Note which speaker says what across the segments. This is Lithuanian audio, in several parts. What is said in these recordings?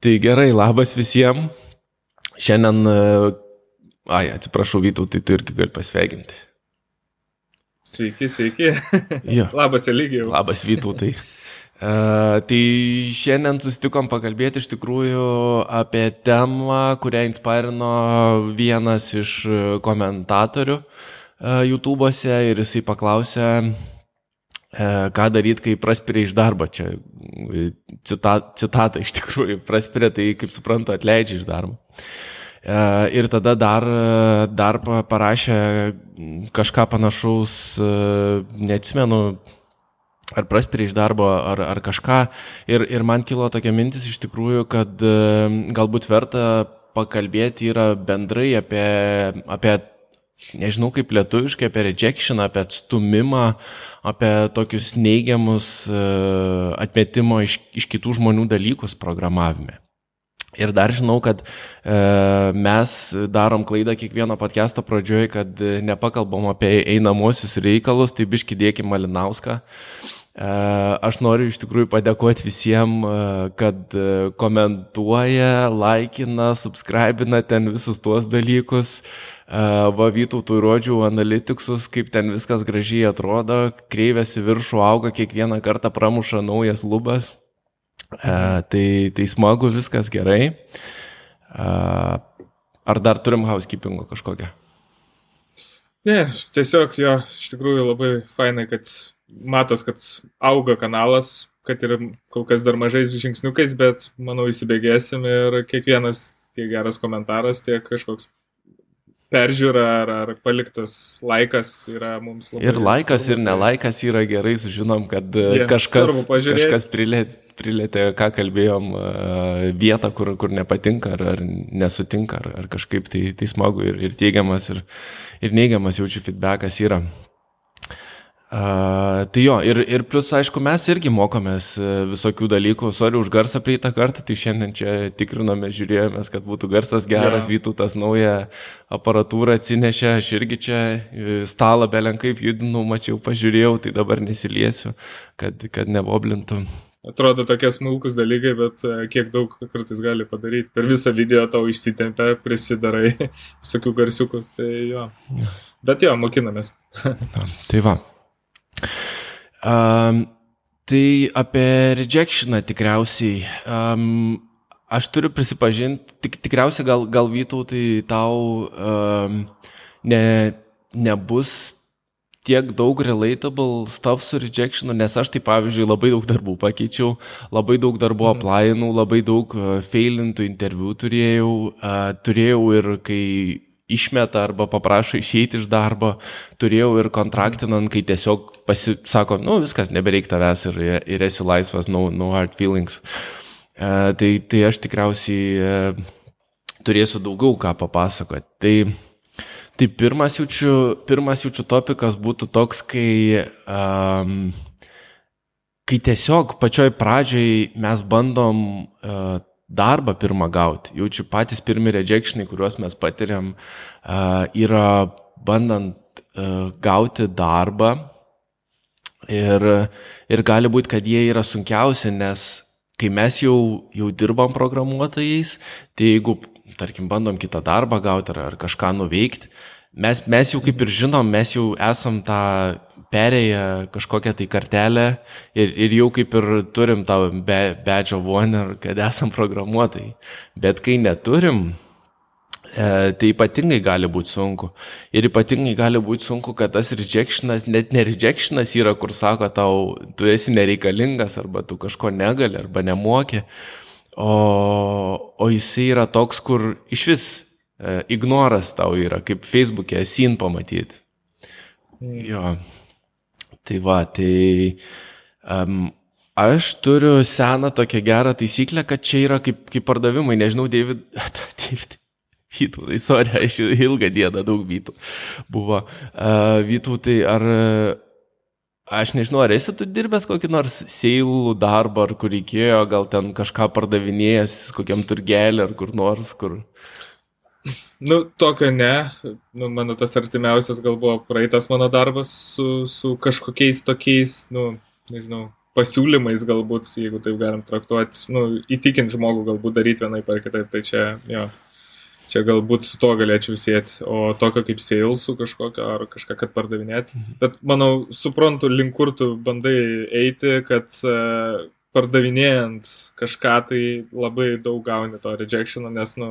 Speaker 1: Tai gerai, labas visiems. Šiandien, e, ai, atsiprašau, Vytau, tai tu irgi gali pasveikinti.
Speaker 2: Sveiki, sveiki.
Speaker 1: Jo.
Speaker 2: Labas, Eligijau.
Speaker 1: Labas, Vytau, tai. Uh, tai šiandien susitikom pakalbėti iš tikrųjų apie temą, kurią inspirino vienas iš komentatorių uh, YouTube'ose ir jisai paklausė, ką daryti, kai praspiria iš darbo. Čia cita, citata iš tikrųjų, praspiria, tai kaip suprantu, atleidžia iš darbo. Uh, ir tada dar, dar parašė kažką panašaus, neatsimenu, ar praspiri iš darbo, ar, ar kažką. Ir, ir man kilo tokia mintis iš tikrųjų, kad galbūt verta pakalbėti yra bendrai apie, apie nežinau kaip lietuviškai, apie rejection, apie atstumimą, apie tokius neigiamus atmetimo iš, iš kitų žmonių dalykus programavime. Ir dar žinau, kad e, mes darom klaidą kiekvieno podcast'o pradžioje, kad nepakalbam apie einamosius reikalus, tai biški dėkim Malinauską. E, aš noriu iš tikrųjų padėkoti visiems, e, kad e, komentuoja, laikina, subscribina ten visus tuos dalykus. E, va Vytautų rodžiau analitiksus, kaip ten viskas gražiai atrodo, kreivėsi viršų auga, kiekvieną kartą pramuša naujas lubas. Tai, tai smagu, viskas gerai. Ar dar turim housekeepingo kažkokią?
Speaker 2: Ne, tiesiog jo, iš tikrųjų labai fainai, kad matos, kad auga kanalas, kad ir kol kas dar mažais žingsniukais, bet manau įsibėgėsim ir kiekvienas tiek geras komentaras, tiek kažkoks peržiūra ar, ar paliktas laikas yra mums labai.
Speaker 1: Ir laikas, svarbu. ir nelaikas yra gerai, sužinom, kad yeah, kažkas, kažkas prilėtė, prilėtė, ką kalbėjom, vietą, kur, kur nepatinka ar, ar nesutinka, ar, ar kažkaip tai, tai smagu ir, ir teigiamas, ir, ir neigiamas jaučiu feedbackas yra. Uh, tai jo, ir, ir plus, aišku, mes irgi mokomės visokių dalykų. Sorry už garsą prieitą kartą, tai šiandien čia tikrinome, žiūrėjomės, kad būtų garsas geras, yeah. Vytautas naują aparatūrą atsinešė, aš irgi čia stalą belenkaip judinau, mačiau, pažiūrėjau, tai dabar nesiliesiu, kad, kad neboblintų.
Speaker 2: Atrodo tokie smulkus dalykai, bet kiek daug kartais gali padaryti. Per visą video tau išsitempia, prisidarai visokių garsiukų. Tai jo. Bet jo, mokinamės.
Speaker 1: Na, tai va. Um, tai apie rejectioną tikriausiai. Um, aš turiu prisipažinti, tik, tikriausiai gal, gal Vytautai tau um, ne, nebus tiek daug relatable stuff su rejectionu, nes aš tai pavyzdžiui labai daug darbų pakeičiau, labai daug darbų mm. aplainų, labai daug uh, failintų interviu turėjau, uh, turėjau ir kai išmeta arba paprašo išeiti iš darbo. Turėjau ir kontraktinant, kai tiesiog pasisako, nu viskas, nebereik tavęs ir, ir esi laisvas, no, no hard feelings. Uh, tai, tai aš tikriausiai uh, turėsiu daugiau ką papasakoti. Tai, tai pirmas, jaučiu, pirmas jaučiu topikas būtų toks, kai, um, kai tiesiog pačioj pradžioj mes bandom uh, darbą pirmą gauti. Jaučiu patys pirmi rejectionai, kuriuos mes patiriam, yra bandant gauti darbą ir, ir gali būti, kad jie yra sunkiausi, nes kai mes jau, jau dirbam programuotojais, tai jeigu, tarkim, bandom kitą darbą gauti ar, ar kažką nuveikti, mes, mes jau kaip ir žinom, mes jau esam tą perėję kažkokią tai kartelę ir, ir jau kaip ir turim tą badge of honor, kad esam programuotojai. Bet kai neturim, e, tai ypatingai gali būti sunku. Ir ypatingai gali būti sunku, kad tas rejectionas, net ne rejectionas yra, kur sako tau, tu esi nereikalingas, arba tu kažko negali, arba nemoki. O, o jisai yra toks, kur iš vis ignoras tau yra, kaip Facebook'e sin pamatyti. Mm. Jo. Tai va, tai um, aš turiu seną tokią gerą taisyklę, kad čia yra kaip, kaip pardavimai, nežinau, David, David. Vytų, tai sorry, aš ilgą dieną daug vytų buvo. Uh, vytų, tai ar, aš nežinau, ar esi tu dirbęs kokį nors seilų darbą, ar kur reikėjo, gal ten kažką pardavinėjęs, kokiam turgelį, ar kur nors, kur...
Speaker 2: Nu, tokio ne. Nu, mano tas artimiausias gal buvo praeitas mano darbas su, su kažkokiais tokiais, nu, nežinau, pasiūlymais galbūt, jeigu taip galim traktuoti, nu, įtikinti žmogų galbūt daryti vienai par kitaip, tai čia, jo, čia galbūt su to galėčiau sėti, o tokio kaip salesų kažkokio ar kažką, kad pardavinėti. Mhm. Bet manau, suprantu, link kur tu bandai eiti, kad uh, pardavinėjant kažką tai labai daug gauni to rejectiono, nes, nu,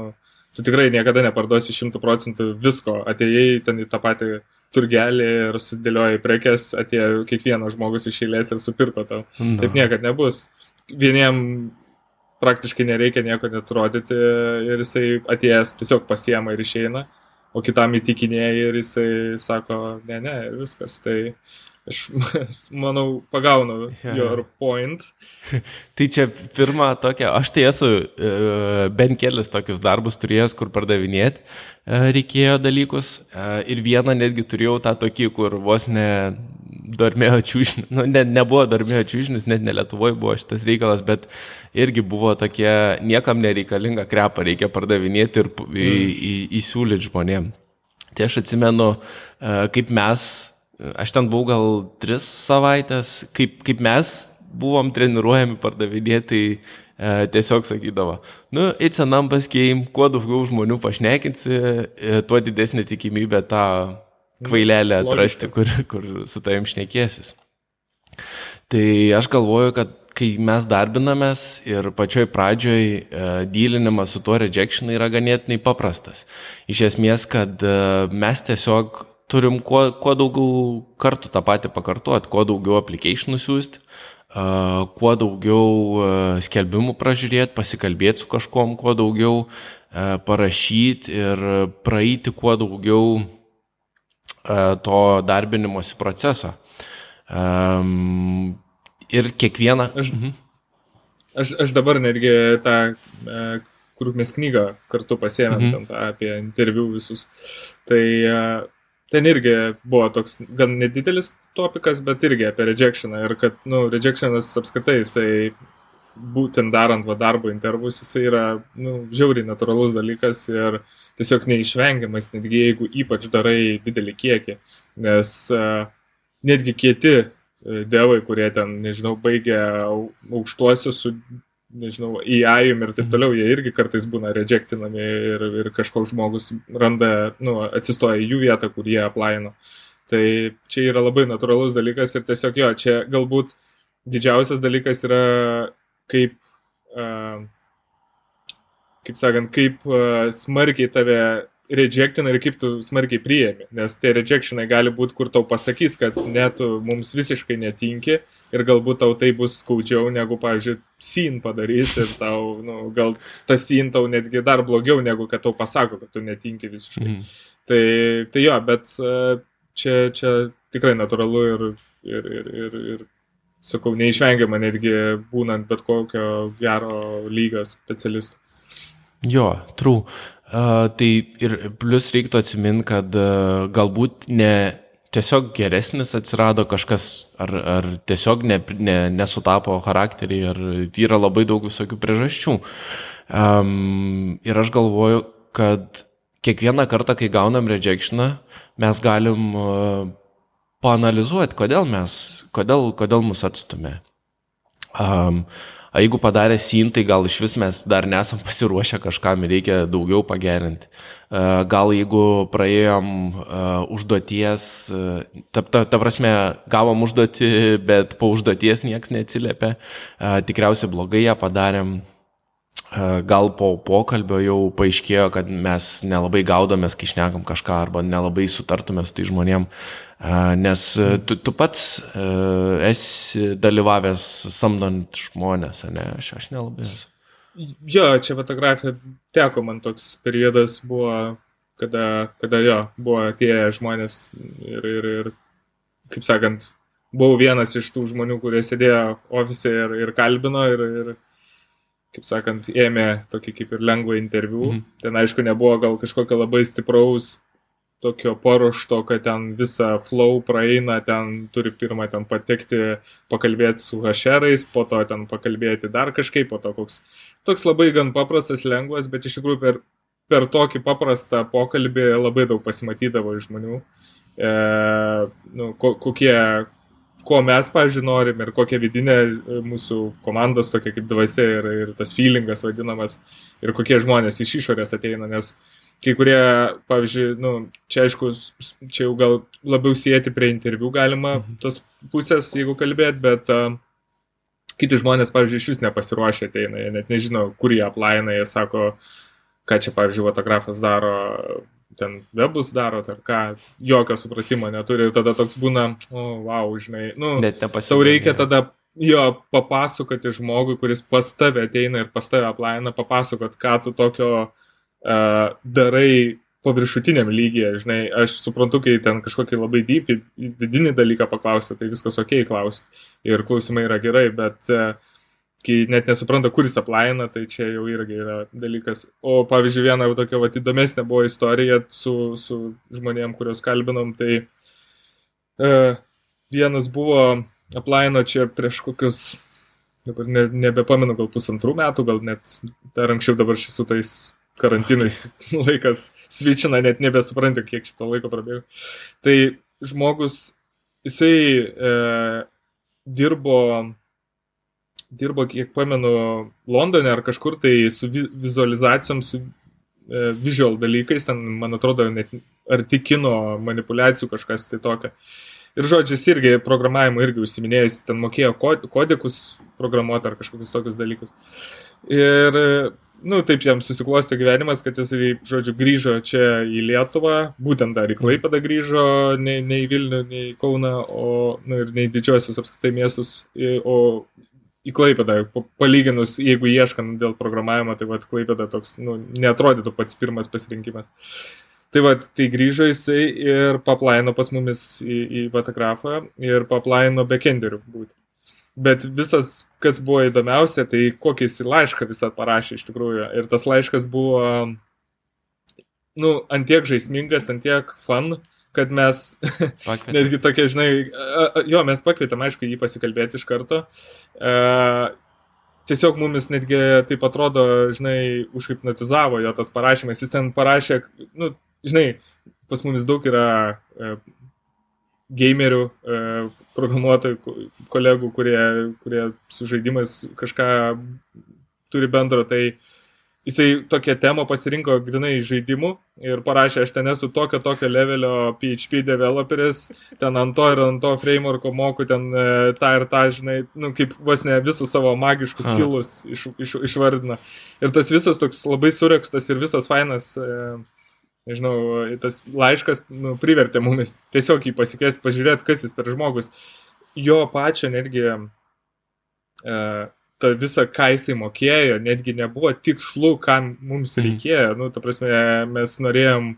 Speaker 2: tu tikrai niekada neparduosi šimtų procentų visko, atėjai ten į tą patį turgelį ir sudėliojai prekes, atėjo kiekvienas žmogus iš eilės ir supirko tau. No. Taip niekada nebus. Vieniem praktiškai nereikia nieko net rodyti ir jisai atėjęs tiesiog pasiema ir išeina, o kitam įtikinėja ir jisai sako, ne, ne, viskas. Tai aš manau, pagaunu yeah. your point.
Speaker 1: tai čia pirmą tokia, aš tai esu e, bent kelis tokius darbus turėjęs, kur pardavinėti e, reikėjo dalykus e, ir vieną netgi turėjau tą tokį, kur vos ne dormėjo čiūžinius, nu, ne, nebuvo dormėjo čiūžinius, net ne Lietuvoje buvo šitas reikalas, bet irgi buvo tokie niekam nereikalinga krepa, reikia pardavinėti ir mm. įsiūlyti žmonėm. Tai aš atsimenu, kaip mes, aš ten buvau gal tris savaitės, kaip, kaip mes buvom treniruojami pardavinėti, tai e, tiesiog sakydavo, nu, it's a numbers game, kuo daugiau žmonių pašnekinsi, e, tuo didesnė tikimybė tą kvailelę atrasti, kur, kur su tavim šnekėsis. Tai aš galvoju, kad kai mes darbinamės ir pačioj pradžioj e, dylinimas su tuo rejection yra ganėtinai paprastas. Iš esmės, kad e, mes tiesiog turim kuo, kuo daugiau kartų tą patį pakartoti, kuo daugiau applicationų siūsti, e, kuo daugiau e, skelbimų pražiūrėti, pasikalbėti su kažkom, kuo daugiau e, parašyti ir praeiti kuo daugiau to darbinimosi proceso. Um, ir kiekvieną.
Speaker 2: Aš, mhm. aš, aš dabar netgi tą e, krūkmės knygą kartu pasėmėm mhm. tą apie interviu visus. Tai ten irgi buvo toks gan nedidelis topikas, bet irgi apie rejectioną. Ir kad, nu, rejectionas apskritai, jisai būtent darant va darbo intervus, jisai yra, nu, žiauriai natūralus dalykas ir tiesiog neišvengiamas, netgi jeigu ypač darai didelį kiekį, nes uh, netgi kieti uh, devai, kurie ten, nežinau, baigia aukštuosius su, nežinau, įajum ir taip mhm. toliau, jie irgi kartais būna rejectinami ir, ir kažkoks žmogus randa, nu, atsistoja į jų vietą, kur jie aplaino. Tai čia yra labai natūralus dalykas ir tiesiog jo, čia galbūt didžiausias dalykas yra kaip uh, kaip sakant, kaip uh, smarkiai tave rejectina ir kaip tu smarkiai priėmi. Nes tie rejectionai gali būti, kur tau pasakys, kad net mums visiškai netinki ir galbūt tau tai bus skaudžiau, negu, pavyzdžiui, sin padarys ir tau, nu, gal tas sin tau netgi dar blogiau, negu kad tau pasako, kad tu netinki visiškai. Mm. Tai, tai jo, bet uh, čia, čia tikrai natūralu ir, ir, ir, ir, ir sakau, neišvengiama netgi būnant bet kokio gero lygio specialisto.
Speaker 1: Jo, true. Uh, tai ir plus reiktų atsiminti, kad uh, galbūt ne tiesiog geresnis atsirado kažkas, ar, ar tiesiog ne, ne, nesutapo charakterį, ar yra labai daug visokių priežasčių. Um, ir aš galvoju, kad kiekvieną kartą, kai gaunam rejectioną, mes galim uh, paanalizuoti, kodėl mes, kodėl, kodėl mus atstumė. Um, O jeigu padarė sin, tai gal iš vis mes dar nesam pasiruošę kažkam ir reikia daugiau pagerinti. Gal jeigu praėjom užduoties, ta, ta, ta prasme, gavom užduotį, bet po užduoties niekas neatsiliepė, tikriausiai blogai ją padarėm. Gal po pokalbio jau paaiškėjo, kad mes nelabai gaudomės, kai šnekam kažką, arba nelabai sutartume su tai žmonėm. Nes tu, tu pats esi dalyvavęs samdant žmonės, ne? Aš, aš nelabai esu.
Speaker 2: Jo, čia fotografija teko man toks periodas buvo, kada, kada jo, buvo tie žmonės ir, ir, ir, kaip sakant, buvau vienas iš tų žmonių, kurie sėdėjo ofise ir, ir kalbino ir, ir, kaip sakant, ėmė tokį kaip ir lengvą interviu. Mhm. Ten aišku nebuvo gal kažkokio labai stipraus tokio paruošto, kad ten visą flow praeina, ten turi pirmą ten patekti, pakalbėti su hašerais, po to ten pakalbėti dar kažkaip, po to koks toks labai gan paprastas, lengvas, bet iš tikrųjų per, per tokį paprastą pokalbį labai daug pasimatydavo iš žmonių, e, nu, ko, kokie ko mes, pavyzdžiui, norim ir kokia vidinė e, mūsų komandos tokia kaip dvasia ir, ir tas feelingas vadinamas ir kokie žmonės iš išorės ateina, nes kai kurie, pavyzdžiui, nu, čia aišku, čia jau gal labiau sieti prie interviu galima mhm. tos pusės, jeigu kalbėt, bet uh, kiti žmonės, pavyzdžiui, iš vis nepasiruošę ateina, jie net nežino, kur jie aplaina, jie sako, ką čia, pavyzdžiui, fotografas daro, ten webus daro, ar ką, jokio supratimo neturi ir tada toks būna, o, oh, wow, žinai, nu. Tau reikia tada jo papasakoti žmogui, kuris pas tave ateina ir pas tave aplaina, papasakot, ką tu tokio uh, darai paviršutiniam lygiai, žinai, aš suprantu, kai ten kažkokį labai deep, vidinį dalyką paklausti, tai viskas ok klausti ir klausimai yra gerai, bet uh, kai net nesupranta, kuris aplaina, tai čia jau irgi yra dalykas. O pavyzdžiui, viena jau tokia vat, įdomesnė buvo istorija su, su žmonėm, kuriuos kalbinom, tai uh, vienas buvo aplaino čia prieš kokius, dabar ne, nebepamenu, gal pusantrų metų, gal net dar anksčiau dabar šis su tais karantinais laikas svičina, net nebesuprantu, kiek šito laiko prabėgo. Tai žmogus, jisai e, dirbo, dirbo, kiek pamenu, Londone ar kažkur tai su vizualizacijom, su e, visual dalykais, ten, man atrodo, net arti kino manipulacijų kažkas tai tokio. Ir žodžius irgi programavimo irgi užsiminėjęs, ten mokėjo kodikus programuoti ar kažkokius tokius dalykus. Ir nu, taip jam susiklostė gyvenimas, kad jis, žodžiu, grįžo čia į Lietuvą, būtent dar į Klaipadą grįžo, ne, ne į Vilnių, ne į Kauną, o, nu, ir ne į didžiosius apskritai miestus, o į Klaipadą, palyginus, jeigu ieškant dėl programavimo, tai vad Klaipada toks, nu, netrodytų pats pirmas pasirinkimas. Tai vad, tai grįžo jisai ir paplaino pas mumis į, į fotografą ir paplaino bekenderių būti. Bet visas, kas buvo įdomiausia, tai kokį jis laišką visą parašė iš tikrųjų. Ir tas laiškas buvo, nu, antiek žaismingas, antiek fun, kad mes netgi tokie, žinai, jo, mes pakvietėm, aišku, jį pasikalbėti iš karto. Tiesiog mumis netgi taip atrodo, žinai, užhipnotizavo jo tas parašymas. Jis ten parašė, nu, žinai, pas mumis daug yra uh, gamerių, e, programuotojų, kolegų, kurie, kurie su žaidimais kažką turi bendro, tai jisai tokią temą pasirinko grinai žaidimų ir parašė, aš ten esu tokio tokio levelio PHP developeris, ten ant to ir ant to frameworko moku ten e, tą ir tą, žinai, nu, kaip vos ne visus savo magiškus skilus iš, iš, išvardina. Ir tas visas toks labai surekstas ir visas fainas. E, nežinau, tas laiškas nu, privertė mumis tiesiog jį pasikviesti, pažiūrėti, kas jis per žmogus. Jo pačio netgi e, ta visa, ką jisai mokėjo, netgi nebuvo tikslu, kam mums mhm. reikėjo. Nu, ta prasme, mes norėjom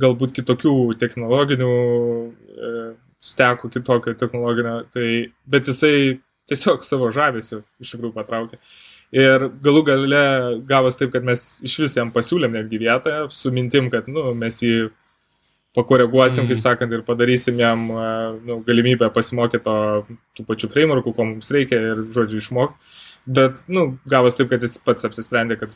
Speaker 2: galbūt kitokių technologinių e, stekų, kitokio technologinio, tai, bet jisai tiesiog savo žavesiu iš tikrųjų patraukė. Ir galų gale gavos taip, kad mes iš vis jam pasiūlėm netgi vietą su mintim, kad nu, mes jį pakoreguosim, mm. kaip sakant, ir padarysim jam nu, galimybę pasimokyti to, tų pačių frameworkų, ko mums reikia ir, žodžiu, išmokti. Bet, nu, gavos taip, kad jis pats apsisprendė, kad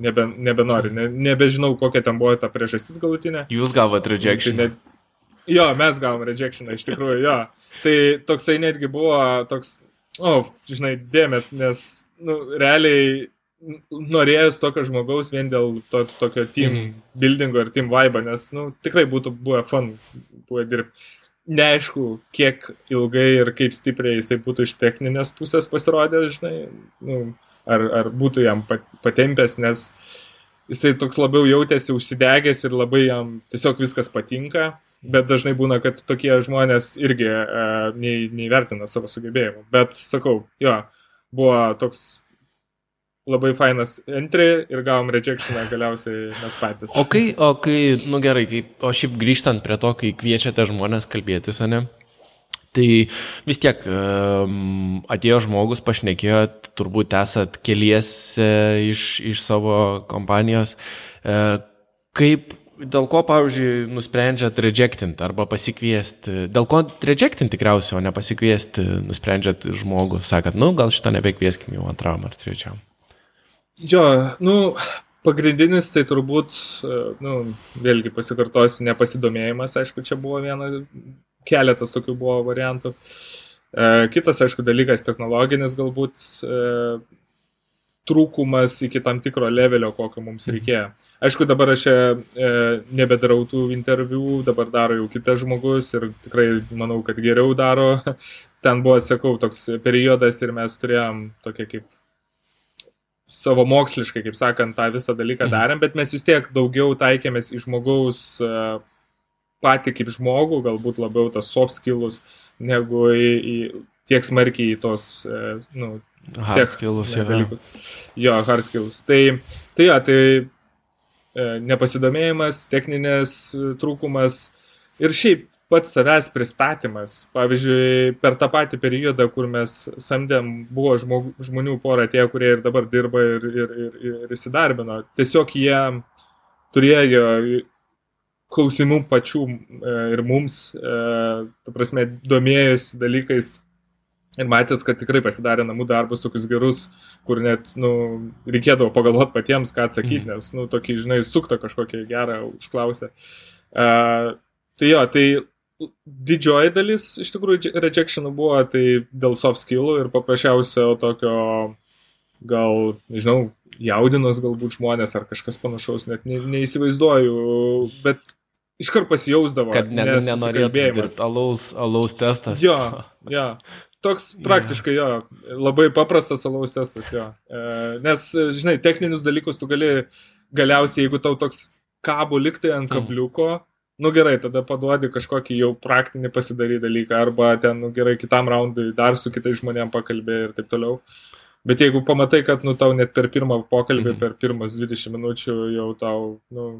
Speaker 2: nebe, nebenori, ne, nebežinau, kokia ten buvo ta priežastis galutinė.
Speaker 1: Jūs gavot rejection. Tai net,
Speaker 2: jo, mes gavom rejection, iš tikrųjų, jo. Tai toksai netgi buvo toks, o, oh, žinai, dėmet, nes nu, realiai norėjus tokio žmogaus vien dėl to tokio team mm. buildingo ir team vibe, nes, nu, tikrai būtų buvę fun, buvę dirbti. Neaišku, kiek ilgai ir kaip stipriai jisai būtų iš techninės pusės pasirodęs, žinai, nu, ar, ar būtų jam patempęs, nes jisai toks labiau jautėsi užsidegęs ir labai jam tiesiog viskas patinka, bet dažnai būna, kad tokie žmonės irgi uh, nei, neįvertina savo sugebėjimų. Bet sakau, jo, buvo toks labai fainas entry ir gavom rejectioną galiausiai mes patys.
Speaker 1: O kai, o kai, nu gerai, kai, o šiaip grįžtant prie to, kai kviečiate žmonės kalbėtis, ne? Tai vis tiek um, atėjo žmogus, pašnekėjot, turbūt esat keliese iš, iš savo kompanijos. Uh, kaip Dėl ko, pavyzdžiui, nusprendžiat rejectinti arba pasikviesti? Dėl ko rejectinti tikriausiai, o ne pasikviesti, nusprendžiat žmogų, sakat, nu, gal šitą nebekvieskim jau antram ar trečiam?
Speaker 2: Jo, nu, pagrindinis tai turbūt, nu, vėlgi pasikartosiu, nepasidomėjimas, aišku, čia buvo viena keletas tokių buvo variantų. E, kitas, aišku, dalykas technologinis galbūt e, trūkumas iki tam tikro levelio, kokio mums mhm. Aišku, dabar aš e, nebedarau tų interviu, dabar daro jau kitas žmogus ir tikrai manau, kad geriau daro. Ten buvo, sakau, toks periodas ir mes turėjom tokia kaip savo moksliškai, kaip sakant, tą visą dalyką mhm. darėm, bet mes vis tiek daugiau taikėmės į žmogaus e, patį kaip žmogų, galbūt labiau tas soft skills, negu į, į tiek smarkiai į tos, e, nu,
Speaker 1: hard skills.
Speaker 2: Jo, hard skills. Tai, tai jo, tai e, nepasidomėjimas, techninės trūkumas ir šiaip pats savęs pristatymas. Pavyzdžiui, per tą patį periodą, kur mes samdėm, buvo žmog, žmonių pora tie, kurie ir dabar dirba ir, ir, ir, ir įsidarbino. Tiesiog jie turėjo klausimų pačių e, ir mums, e, ta prasme, domėjosi dalykais ir matęs, kad tikrai pasidarė namų darbus tokius gerus, kur net, nu, reikėdavo pagalvoti patiems, ką atsakyti, mm. nes, nu, tokį, žinai, suktą kažkokį gerą užklausę. Uh, tai jo, tai didžioji dalis iš tikrųjų rejectionų buvo tai dėl soft skillų ir paprasčiausio tokio, gal, nežinau, jaudinos galbūt žmonės ar kažkas panašaus, net ne, neįsivaizduoju, bet iškart pasijausdavo.
Speaker 1: Kad ne, nenorėtų dirbti alaus, alaus testas.
Speaker 2: Jo, jo. Toks praktiškai jo, labai paprastas alaus testas jo. E, nes, žinai, techninius dalykus tu gali galiausiai, jeigu tau toks kabo liktai ant mm. kabliuko, mm nu gerai, tada paduodi kažkokį jau praktinį pasidaryti dalyką, arba ten, nu gerai, kitam raundui dar su kitais žmonėm pakalbė ir taip toliau. Bet jeigu pamatai, kad, nu, tau net per pirmą pokalbį, mhm. per pirmas 20 minučių jau tau, nu,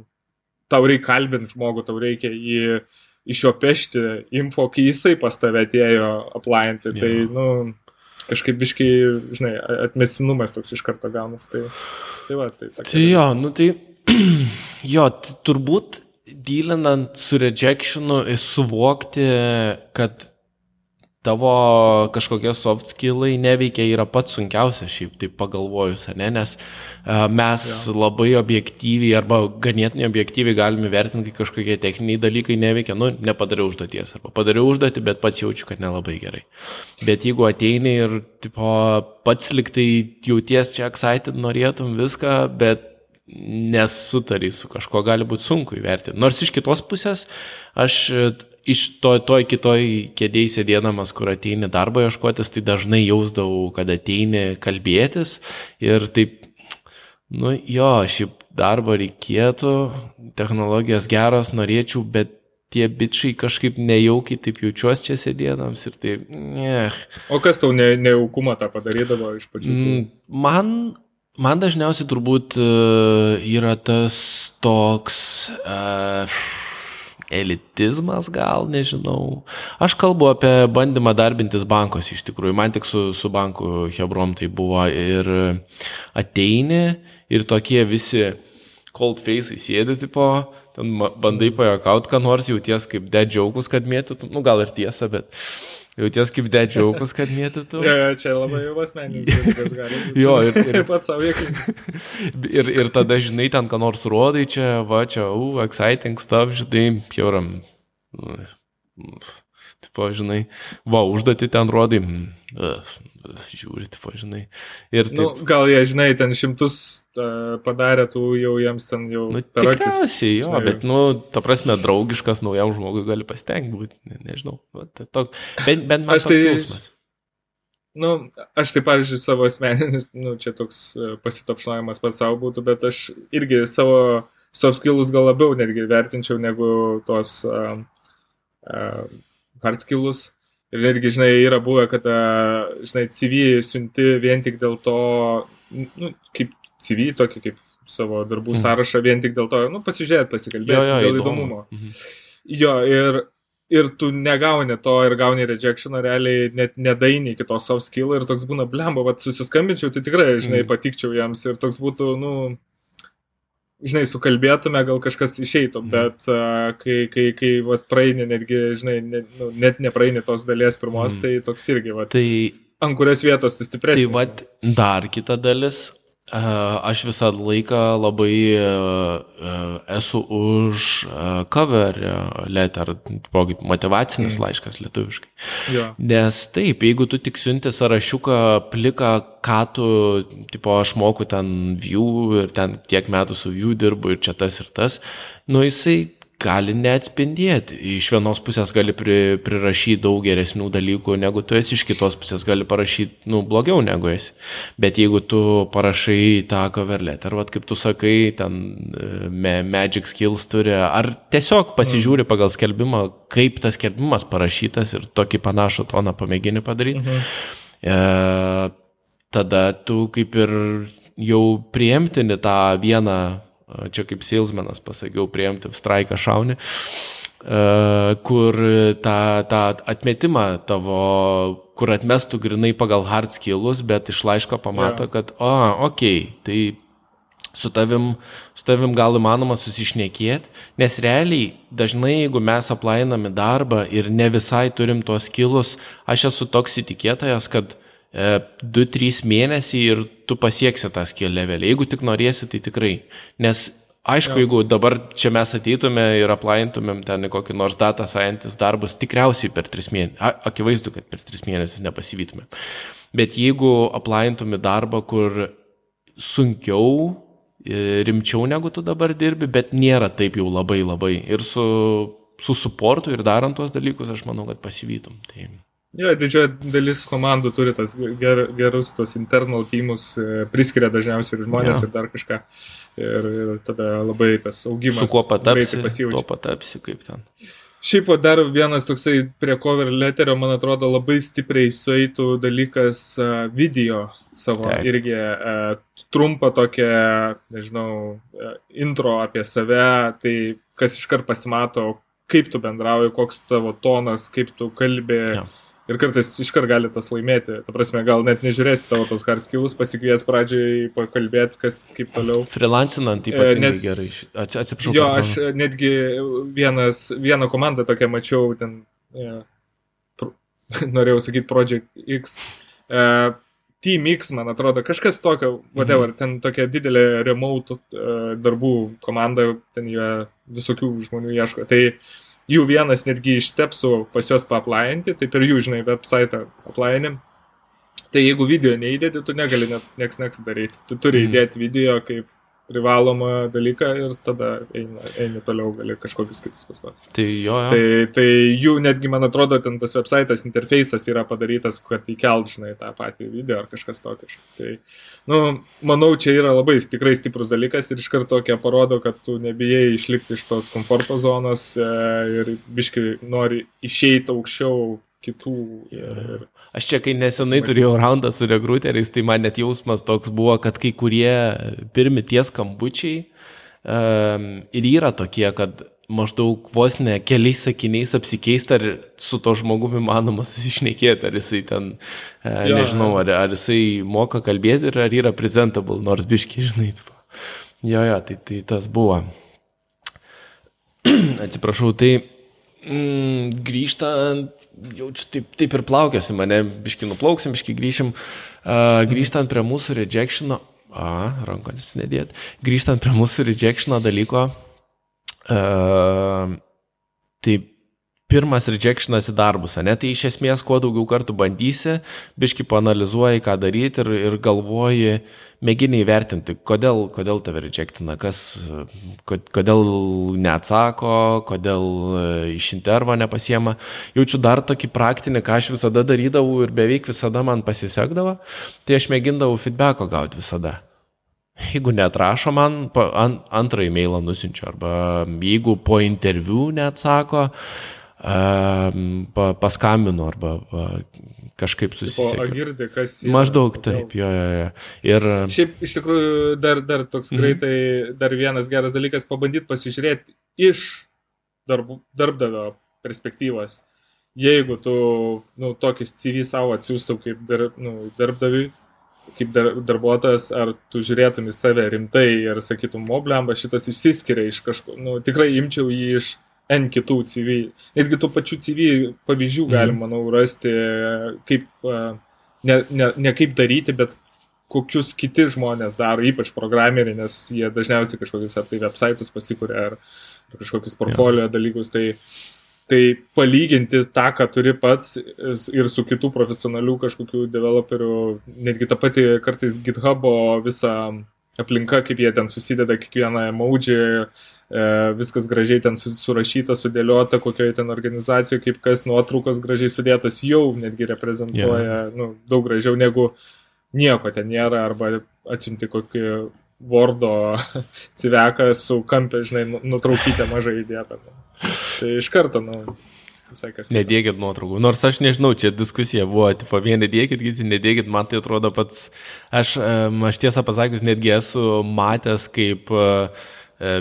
Speaker 2: tau reikia kalbinti žmogų, tau reikia jį iš jo pešti info, kai jisai pas tave atėjo aplainti, tai, ja. nu, kažkaip biškai, žinai, atmestinumas toks iš karto gaunas. Tai, tai va, tai.
Speaker 1: Tai jo, nu tai, jo, turbūt dylinant su rejectionu, suvokti, kad tavo kažkokie soft skillai neveikia yra pats sunkiausias šiaip taip pagalvojus, ne? nes uh, mes ja. labai objektyviai arba ganėtinai objektyviai galime vertinti, kai kažkokie techniniai dalykai neveikia, nu, nepadariau užduoties arba padariau užduotį, bet pats jaučiu, kad nelabai gerai. Bet jeigu ateini ir tipo, pats liktai jauties čia excited, norėtum viską, bet nesutari su kažko, gali būti sunku įvertinti. Nors iš kitos pusės, aš e, iš to, toj kitoj kėdėjai sėdėdamas, kur ateini darbo ieškotis, tai dažnai jausdavau, kad ateini kalbėtis ir taip, nu jo, šiaip darbo reikėtų, technologijos geros, norėčiau, bet tie bičiai kažkaip nejaukiai taip jaučiuosi čia sėdėdams ir taip, ne.
Speaker 2: O kas tau ne, nejaukumą tą padarydavo iš pradžių? Mm,
Speaker 1: man Man dažniausiai turbūt e, yra tas toks uh, elitizmas, gal nežinau. Aš kalbu apie bandymą darbintis bankos iš tikrųjų. Man tik su, su banku Hebrom tai buvo ir ateini ir tokie visi cold face sėdi, tipo, ten bandai pajakauti, ką nors jauties kaip dead džiaugus, kad mėtytum, nu gal ir tiesa, bet Jauties kaip dedžiaukus, kad mėtytų.
Speaker 2: jo, jo, čia labai jau asmeninis dalykas gali būti.
Speaker 1: jo, ir, ir
Speaker 2: pats savo jėgai.
Speaker 1: ir, ir tada, žinai, ten ką nors rodai, čia, va, čia, u, uh, exciting stuff, žinai, pjauram. Tipo, žinai, va, užduoti ten rodai. Uh, žiūri, tipo, žinai. Ir
Speaker 2: nu, taip, nu, gal jie, žinai, ten šimtus uh, padarė, tų jau jiems ten jau
Speaker 1: nu, akis. Jo, žinai, bet, nu, ta prasme, draugiškas naujam žmogui gali pasitengti būti, ne, nežinau. Va, tai tok, bent, bent man tai jausmas.
Speaker 2: Nu, aš tai, pavyzdžiui, savo asmeninis, nu, čia toks uh, pasitapšnojimas pats savo būtų, bet aš irgi savo soft skills gal labiau netgi vertinčiau negu tos uh, uh, hard skills. Ir netgi, žinai, yra buvę, kad, žinai, CV siunti vien tik dėl to, nu, kaip CV, tokį kaip savo darbų mhm. sąrašą, vien tik dėl to, nu, pasižiūrėti, pasikalbėti, jo, jo, dėl įdomu. įdomumo. Mhm. Jo, ir, ir tu negauni to ir gauni rejectioną, realiai net nedaini iki to soft skill ir toks būna blemba, vad susiskambinčiau, tai tikrai, žinai, mhm. patikčiau jiems ir toks būtų, nu, žinai, sukalbėtume, gal kažkas išeitų, mhm. bet uh, kai, kai, kai vat, praeini, netgi, žinai, ne, nu, net nepraeini tos dalies pirmos, mm. tai toks irgi, vat,
Speaker 1: tai,
Speaker 2: ant kurios vietos tu stipresnis.
Speaker 1: Tai vat, dar kita dalis, Aš visą laiką labai esu už cover letter, motivacinis mm. laiškas lietuviškai.
Speaker 2: Ja.
Speaker 1: Nes taip, jeigu tu tik siunti sąrašiuką pliką, ką tu, tipo, aš moku ten view ir ten tiek metų su view dirbu ir čia tas ir tas, nu jisai gali neatspindėti. Iš vienos pusės gali pri, prirašyti daug geresnių dalykų, negu tu esi, iš kitos pusės gali parašyti, nu, blogiau negu esi. Bet jeigu tu parašai tą cover letter, ar kaip tu sakai, ten me, Magic Skills turi, ar tiesiog pasižiūri pagal skelbimą, kaip tas skelbimas parašytas ir tokį panašų toną pamėgini padaryti, mhm. e, tada tu kaip ir jau priimtini tą vieną čia kaip salesmanas pasakiau, priimti straiką šaunį, kur tą, tą atmetimą tavo, kur atmestų grinai pagal hard skillus, bet iš laiško pamato, yeah. kad, o, okei, okay, tai su tavim, su tavim gal įmanoma susišnekėti, nes realiai dažnai, jeigu mes aplainame darbą ir ne visai turim tos kilus, aš esu toks įtikėtojas, kad 2-3 e, mėnesiai ir tu pasieksi tą skill levelį. Jeigu tik norėsi, tai tikrai. Nes aišku, ja. jeigu dabar čia mes ateitume ir aplaintumėm ten kokį nors data scientist darbus, tikriausiai per 3 mėnesius. Akivaizdu, kad per 3 mėnesius nepasivytumėm. Bet jeigu aplaintumė darbą, kur sunkiau, e, rimčiau negu tu dabar dirbi, bet nėra taip jau labai labai. Ir su, su suportu ir darant tuos dalykus, aš manau, kad pasivytum. Tai...
Speaker 2: Jo, didžioji dalis komandų turi tos ger, gerus tos internal teamus, e, priskiria dažniausiai ir žmonės ja. ir dar kažką. Ir, ir tada labai tas augimas.
Speaker 1: Su kuo patapsi, tuo patapsi, kaip ten.
Speaker 2: Šiaip dar vienas toksai prie cover letterio, man atrodo, labai stipriai sueitų dalykas uh, video savo Taip. irgi uh, trumpą tokią, nežinau, intro apie save, tai kas iškart pasimato, kaip tu bendrauji, koks tavo tonas, kaip tu kalbė. Ja Ir kartais iškart gali tas laimėti. Ta prasme, gal net nežiūrėsi tavo tos hard skills, pasikvies pradžiai pakalbėti, kas kaip toliau.
Speaker 1: Freelancinant ypatingai Nes, gerai. Atsiprašau.
Speaker 2: Jo, aš netgi vienas, vieną komandą tokią mačiau, ten, ja, pro, norėjau sakyti Project X. Uh, Team X, man atrodo, kažkas tokio, whatever, mhm. ten tokia didelė remote uh, darbų komanda, ten jie visokių žmonių ieško. Tai uh, jų vienas netgi iš stepsų pas juos paaplainti, tai per jų, žinai, website aplainim. Tai jeigu video neįdėti, tu negali net nieks nieks daryti. Tu turi mm. įdėti video kaip privalomą dalyką ir tada eini, eini toliau, gali kažkokius kitus paspaus.
Speaker 1: Tai jo. jo.
Speaker 2: Tai, tai jų netgi, man atrodo, ten tas website'as, interfejsas yra padarytas, kad įkelt, žinai, tą patį video ar kažkas tokio. Tai, nu, manau, čia yra labai tikrai stiprus dalykas ir iš karto tokia parodo, kad tu nebijai išlikti iš tos komforto zonos e, ir biškai nori išeiti aukščiau kitų. Ir, ir
Speaker 1: Aš čia, kai nesenai turėjau raundą su rekruteriais, tai man net jausmas toks buvo, kad kai kurie pirmi tie skambučiai um, ir yra tokie, kad maždaug vos ne keliais sakiniais apsikeista, ar su to žmogumi manoma susišnekėti, ar jisai ten, e, jo, nežinau, ar, ar jisai moka kalbėti ir ar yra presentable, nors biški, žinai. Tipo. Jo, jo, tai, tai tas buvo. Atsiprašau, tai mm, grįžtant jaučiu, taip, taip ir plaukiasi mane, biški nuplauksim, biški grįšim, uh, grįžtant prie mūsų rejectiono, a, rankonis nedėt, grįžtant prie mūsų rejectiono dalyko, uh, tai pirmas rejectionas į darbus, ne? Tai iš esmės, kuo daugiau kartų bandysi, biški panalizuoji, ką daryti ir, ir galvoji, mėgini įvertinti, kodėl, kodėl tave rejectina, kas, kodėl neatsako, kodėl e, iš intervo nepasiema. Jaučiu dar tokį praktinį, ką aš visada darydavau ir beveik visada man pasisekdavo, tai aš mėgindavau feedbacko gauti visada. Jeigu netrašo man, ant, antrą e-mailą nusinčiu, arba jeigu po interviu neatsako, pa, paskambinu arba kažkaip susisiekiu.
Speaker 2: O girdė, kas yra.
Speaker 1: Maždaug taip, jo, jo, jo. Ir...
Speaker 2: Šiaip iš tikrųjų dar, dar toks mhm. greitai, mm. dar vienas geras dalykas, pabandyti pasižiūrėti iš darb, darbdavio perspektyvos. Jeigu tu nu, tokį CV savo atsiųstum kaip dar, nu, darbdaviui, kaip dar, darbuotojas, ar tu žiūrėtum į save rimtai ir sakytum, moblemba, šitas išsiskiria iš kažko, nu, tikrai imčiau jį iš N kitų CV. Netgi tų pačių CV pavyzdžių mm. galim, manau, rasti, kaip, ne, ne, ne kaip daryti, bet kokius kiti žmonės daro, ypač programeriai, nes jie dažniausiai kažkokius ar tai websaitus pasikūrė, ar, ar kažkokius portfolio ja. dalykus. Tai, tai palyginti tą, ką turi pats ir su kitų profesionalių kažkokių developerių, netgi tą patį kartais GitHub'o visą aplinka, kaip jie ten susideda kiekvieną emoji, e, viskas gražiai ten surašyta, sudėliota, kokioje ten organizacijoje, kaip kas nuotraukos gražiai sudėtos, jau netgi reprezentuoja yeah. nu, daug gražiau negu nieko ten nėra, arba atsiunti kokį Wordo civeką su kampė, žinai, nu, nutraukytę mažai įdėtą. Tai iš karto, nu.
Speaker 1: Nedėkit nuotraukų. Nors aš nežinau, čia diskusija buvo, tipo, vieni dėkit, kiti nedėkit, man tai atrodo pats, aš, aš tiesą pasakius, netgi esu matęs, kaip e,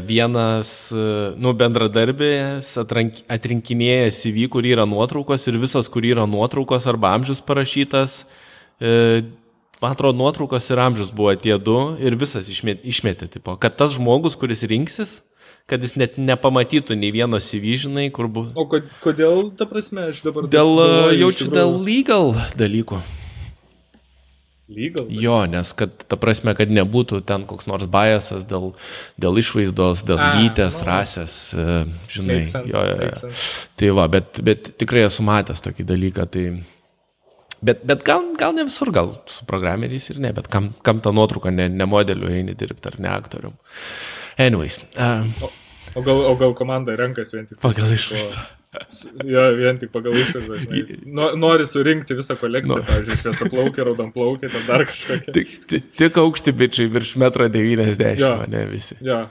Speaker 1: vienas, e, nu, bendradarbės atrinkinėja CV, kur yra nuotraukos ir visos, kur yra nuotraukos arba amžius parašytas. E, man atrodo, nuotraukos ir amžius buvo tie du ir visas išmetė, išmetė tipo, kad tas žmogus, kuris rinksis, kad jis net nepamatytų nei vieno įvyžinai, kur buvo.
Speaker 2: O kodėl, ta prasme, aš dabar...
Speaker 1: Dėl, galvoju, jaučiu, tikrųjų... dėl legal dalykų.
Speaker 2: Legal?
Speaker 1: Dalykų. Jo, nes, kad, ta prasme, kad nebūtų ten koks nors biasas dėl, dėl išvaizdos, dėl A, lytės, no. rasės, e, žinai.
Speaker 2: Sense, jo, jo.
Speaker 1: Tai va, bet, bet tikrai esu matęs tokį dalyką, tai... Bet, bet gal, gal ne visur, gal su programeriais ir ne, bet kam, kam tą nuotrauką ne, ne modeliu eini dirbti ar ne aktorium. Anyways. Uh,
Speaker 2: o, o, gal, o gal komanda renkasi vien tik
Speaker 1: pagal išvaizdą.
Speaker 2: Jo, vien tik pagal išvaizdą. Nori surinkti visą kolekciją, no. pavyzdžiui, šviesą plaukį, raudon plaukį, ten dar kažkokia.
Speaker 1: Tik, tik, tik aukšti bičiai virš 1,90 m, ne visi.
Speaker 2: Jo.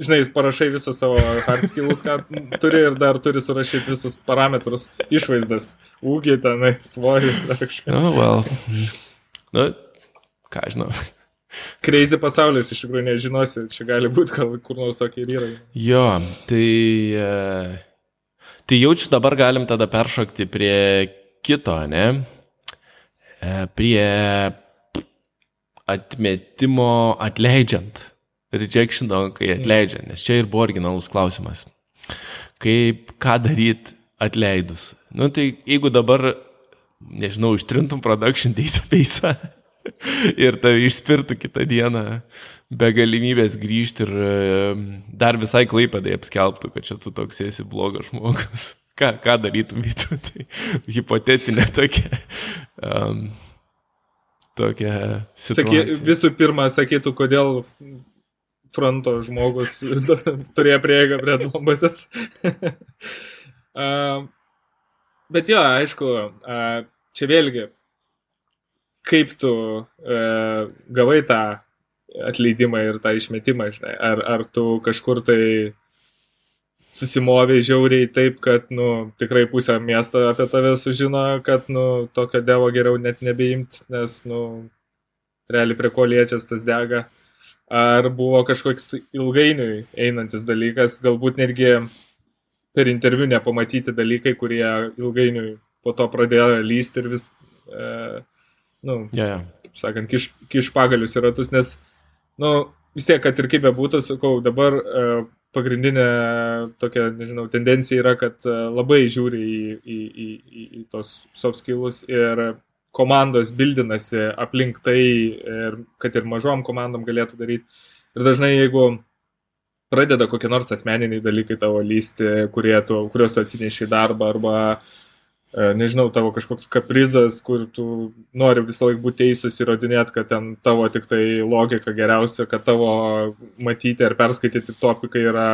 Speaker 2: Žinai, parašai visus savo hard skills, ką turi ir dar turi surašyti visus parametrus, išvaizdas, ūgį, tenai, svorį, dar kažką.
Speaker 1: Oh, well. Nu, ką žinau.
Speaker 2: Crazy pasaulis, iš tikrųjų nežinosi, čia gali būti, gal kur nors tokie ir yra.
Speaker 1: Jo, tai, e, tai jaučiu dabar galim tada peršokti prie kito, ne? E, prie atmetimo atleidžiant. Rejection, kai atleidžia, nes čia ir buvo originalus klausimas. Kaip, ką daryti atleidus? Nu tai jeigu dabar, nežinau, ištrintum production database, ir tave išspirtų kitą dieną be galimybės grįžti ir dar visai klaipadai apskelbtų, kad čia tu toks esi blogas žmogus. Ką, ką darytum, vytų? Tai hipotetinė tokia. Um, tokia situacija.
Speaker 2: Saky, visų pirma, sakytų, kodėl fronto žmogus turėjo prieigą prie duombazės. uh, bet jo, aišku, uh, čia vėlgi kaip tu e, gavai tą atleidimą ir tą išmetimą, žinai, ar, ar tu kažkur tai susimoviai žiauriai taip, kad, nu, tikrai pusę miesto apie tave sužino, kad, nu, tokio devo geriau net nebeimt, nes, nu, realiai prie ko liečias tas dega. Ar buvo kažkoks ilgainiui einantis dalykas, galbūt netgi per interviu nepamatyti dalykai, kurie ilgainiui po to pradėjo lysti ir vis e, nu,
Speaker 1: yeah,
Speaker 2: sakant, kiš, kiš pagalius į ratus, nes, nu, vis tiek, kad ir kaip bebūtų, sakau, dabar uh, pagrindinė tokia, nežinau, tendencija yra, kad uh, labai žiūri į, į, į, į, į tos soft skills ir komandos bildinasi aplink tai, ir, kad ir mažom komandom galėtų daryti. Ir dažnai, jeigu pradeda kokie nors asmeniniai dalykai tavo lysti, kurie tu, kuriuos atsineši į darbą arba uh, nežinau, tavo kažkoks kaprizas, kur tu nori visą laiką būti teisūs įrodinėti, kad ten tavo tik tai logika geriausia, kad tavo matyti ar perskaityti topikai yra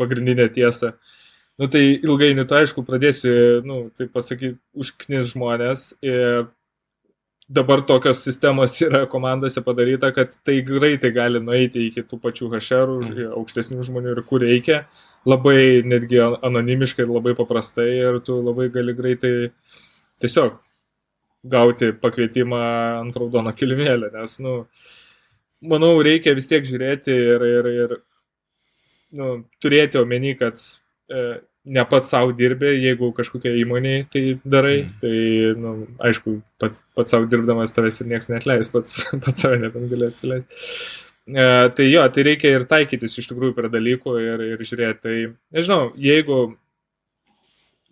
Speaker 2: pagrindinė tiesa. Nu tai ilgainiui, tu aišku, pradėsi, nu, tai pasakyti, užknis žmonės ir dabar tokios sistemos yra komandose padaryta, kad tai greitai gali nueiti iki tų pačių hašerų, mm. aukštesnių žmonių ir kur reikia labai netgi anonimiškai ir labai paprastai ir tu labai gali greitai tiesiog gauti pakvietimą ant raudono kilimėlį, nes, nu, manau, reikia vis tiek žiūrėti ir, ir, ir nu, turėti omeny, kad e, ne pats savo dirbė, jeigu kažkokia įmonė tai darai, mm. tai, nu, aišku, pats, pats savo dirbdamas tavęs ir niekas netleis, pats, pats save nebent gali atsileisti. E, tai jo, tai reikia ir taikytis iš tikrųjų prie dalykų ir, ir žiūrėti. Tai nežinau, jeigu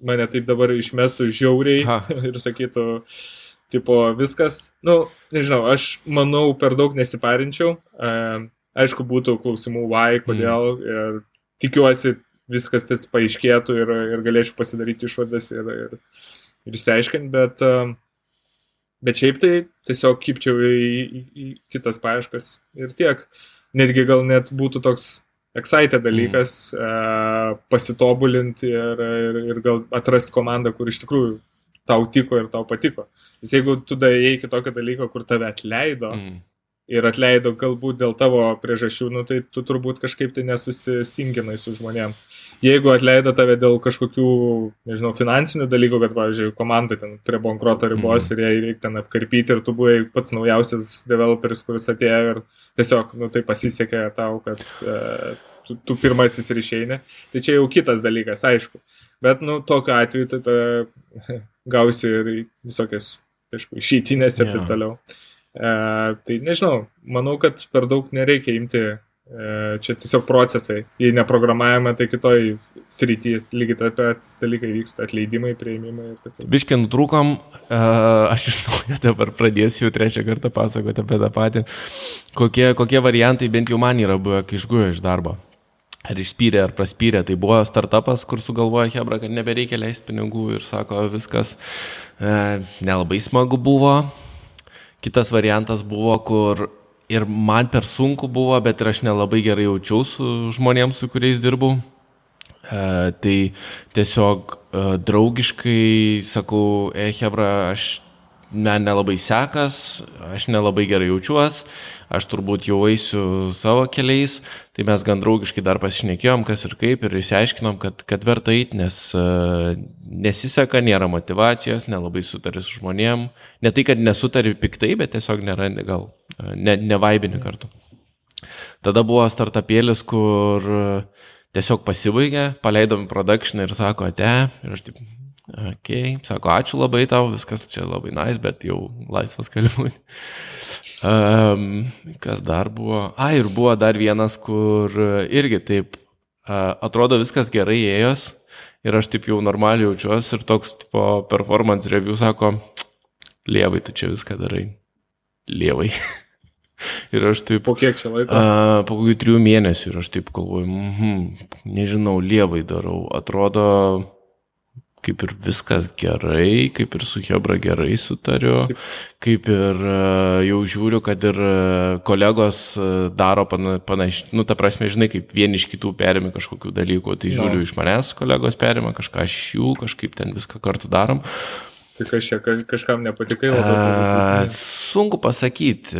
Speaker 2: mane taip dabar išmestų žiauriai ha. ir sakytų, tipo, viskas. Nu, nežinau, aš manau, per daug nesiparinčiau. Uh, aišku, būtų klausimų, why, kodėl. Mm. Ir tikiuosi, viskas tas paaiškėtų ir, ir galėčiau pasidaryti išvadas ir, ir, ir išsiaiškinti, bet, uh, bet šiaip tai tiesiog kipčiau į, į, į kitas paieškas ir tiek. Netgi gal net būtų toks excited dalykas mm. uh, pasitobulinti ir, ir, ir gal atrasti komandą, kur iš tikrųjų tau tiko ir tau patiko. Nes jeigu tu daėjai iki tokio dalyko, kur tave atleido mm. Ir atleido galbūt dėl tavo priežasčių, nu, tai tu turbūt kažkaip tai nesusisinginai su žmonėm. Jeigu atleido tave dėl kažkokių, nežinau, finansinių dalykų, kad, pavyzdžiui, komanda ten prie bankroto ribos mm. ir jai reikia ten apkarpyti ir tu buvai pats naujausias developeris, kuris atėjo ir tiesiog, nu, tai pasisekė tau, kad uh, tu, tu pirmasis ir išeini. Tai čia jau kitas dalykas, aišku. Bet, nu, tokiu atveju tai ta, gausi ir visokias, aišku, išeitinės ir yeah. taip toliau. E, tai nežinau, manau, kad per daug nereikia imti, e, čia tiesiog procesai. Jei ne programavime, tai kitoj srity lygiai taip pat dalykai vyksta, atleidimai, prieimimai ir taip toliau.
Speaker 1: Biškiai nutrūkom, e, aš iš naujo dabar pradėsiu trečią kartą pasakoti apie tą patį. Kokie, kokie variantai bent jau man yra buvę, kai išguoju iš darbo ar išspyrė, ar praspyrė. Tai buvo startupas, kur sugalvojo Hebra, kad nebereikia leisti pinigų ir sako, viskas e, nelabai smagu buvo. Kitas variantas buvo, kur ir man per sunku buvo, bet ir aš nelabai gerai jaučiau su žmonėms, su kuriais dirbau. E, tai tiesiog e, draugiškai sakau, e Hebra, aš man nelabai sekas, aš nelabai gerai jaučiuosi, aš turbūt jau eisiu savo keliais, tai mes gan draugiškai dar pasišnekėjom, kas ir kaip, ir išsiaiškinom, kad, kad verta eiti, nes uh, nesiseka, nėra motivacijos, nelabai sutari su žmonėm, ne tai, kad nesutari piktai, bet tiesiog nėra gal, uh, ne, nevaibini kartu. Tada buvo startupėlis, kur uh, tiesiog pasibaigė, paleidom production ir sako, ate, ir aš taip, Ok, sako, ačiū labai tau, viskas čia labai nais, nice, bet jau laisvas kalbui. Um, kas dar buvo? A, ir buvo dar vienas, kur irgi taip uh, atrodo viskas gerai ėjos ir aš taip jau normaliai jaučiuosi ir toks tipo performance review sako, lievai, tu čia viską darai. Lievai. Ir aš taip.
Speaker 2: Po kiek čia laiko?
Speaker 1: A, po kokių trijų mėnesių ir aš taip galvoju, mm -hmm, nežinau, lievai darau. Atrodo, kaip ir viskas gerai, kaip ir su Hebra gerai sutariu, Taip. kaip ir e, jau žiūriu, kad ir e, kolegos e, daro panašiai, nu, ta prasme, žinai, kaip vieni iš kitų perimi kažkokių dalykų, tai žiūriu, no. iš manęs kolegos perima kažką iš jų, kažkaip ten viską kartu darom.
Speaker 2: Tai kažkaip kažkam nepatikai
Speaker 1: labai. Sunku pasakyti,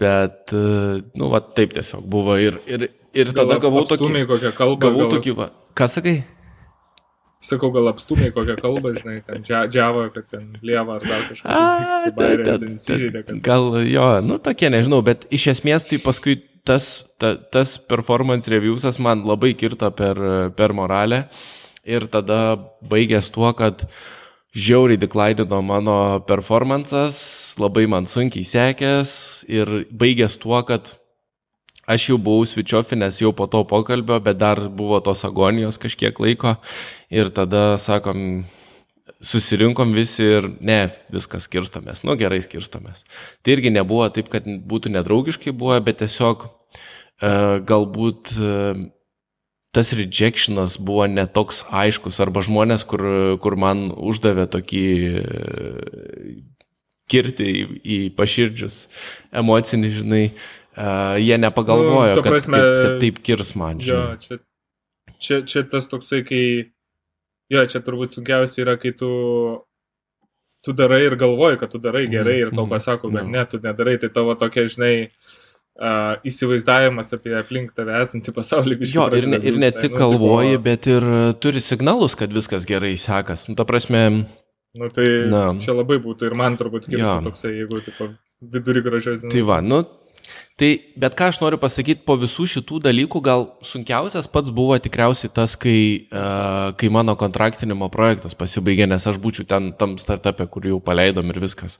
Speaker 1: bet, nu, va, taip tiesiog buvo ir, ir, ir tada gavau tokį... Gavau tokį, va, ką sakai?
Speaker 2: Sakau, gal apstumai kokią kalbą, žinai, ten džiavo, kad ten lieva ar dar kažkas. A, bairė, ten įsižeidė, kas.
Speaker 1: Gal jo, nu tokie, nežinau, bet iš esmės tai paskui tas, ta, tas performance reviewsas man labai kirto per, per moralę ir tada baigęs tuo, kad žiauriai deklaidino mano performances, labai man sunkiai sekęs ir baigęs tuo, kad aš jau buvau svičiofinės jau po to pokalbio, bet dar buvo tos agonijos kažkiek laiko. Ir tada sakom, susirinkom visi ir ne, viskas skirstomės, nu gerai skirstomės. Tai irgi nebuvo taip, kad būtų nedraugiškai buvo, bet tiesiog uh, galbūt uh, tas rejectionas buvo netoks aiškus, arba žmonės, kur, kur man uždavė tokį uh, kirti į, į paširdžius emocinį, žinai, uh, Uh, jie nepagalvojo, nu, prasme, kad, kad, kad taip kirs man.
Speaker 2: Jo, čia, čia, čia tas toksai, kai... Jo, čia turbūt sunkiausia yra, kai tu, tu darai ir galvoji, kad tu darai gerai ir tau mhm. pasako, kad no. ne, tu nedarai, tai tavo tokia, žinai, uh, įsivaizdavimas apie aplink tave esantį pasaulį.
Speaker 1: Jo, ir ne, ir ne tik nu, galvoji, bet ir turi signalus, kad viskas gerai sekas. Nu, ta prasme.
Speaker 2: Nu, tai na. čia labai būtų ir man turbūt kirsi toksai, jeigu, tipo, vidurį gražios
Speaker 1: dienos. Tai va, nu, Tai bet ką aš noriu pasakyti, po visų šitų dalykų gal sunkiausias pats buvo tikriausiai tas, kai, uh, kai mano kontraktinimo projektas pasibaigė, nes aš būčiau ten tam startupė, kur jau paleidom ir viskas.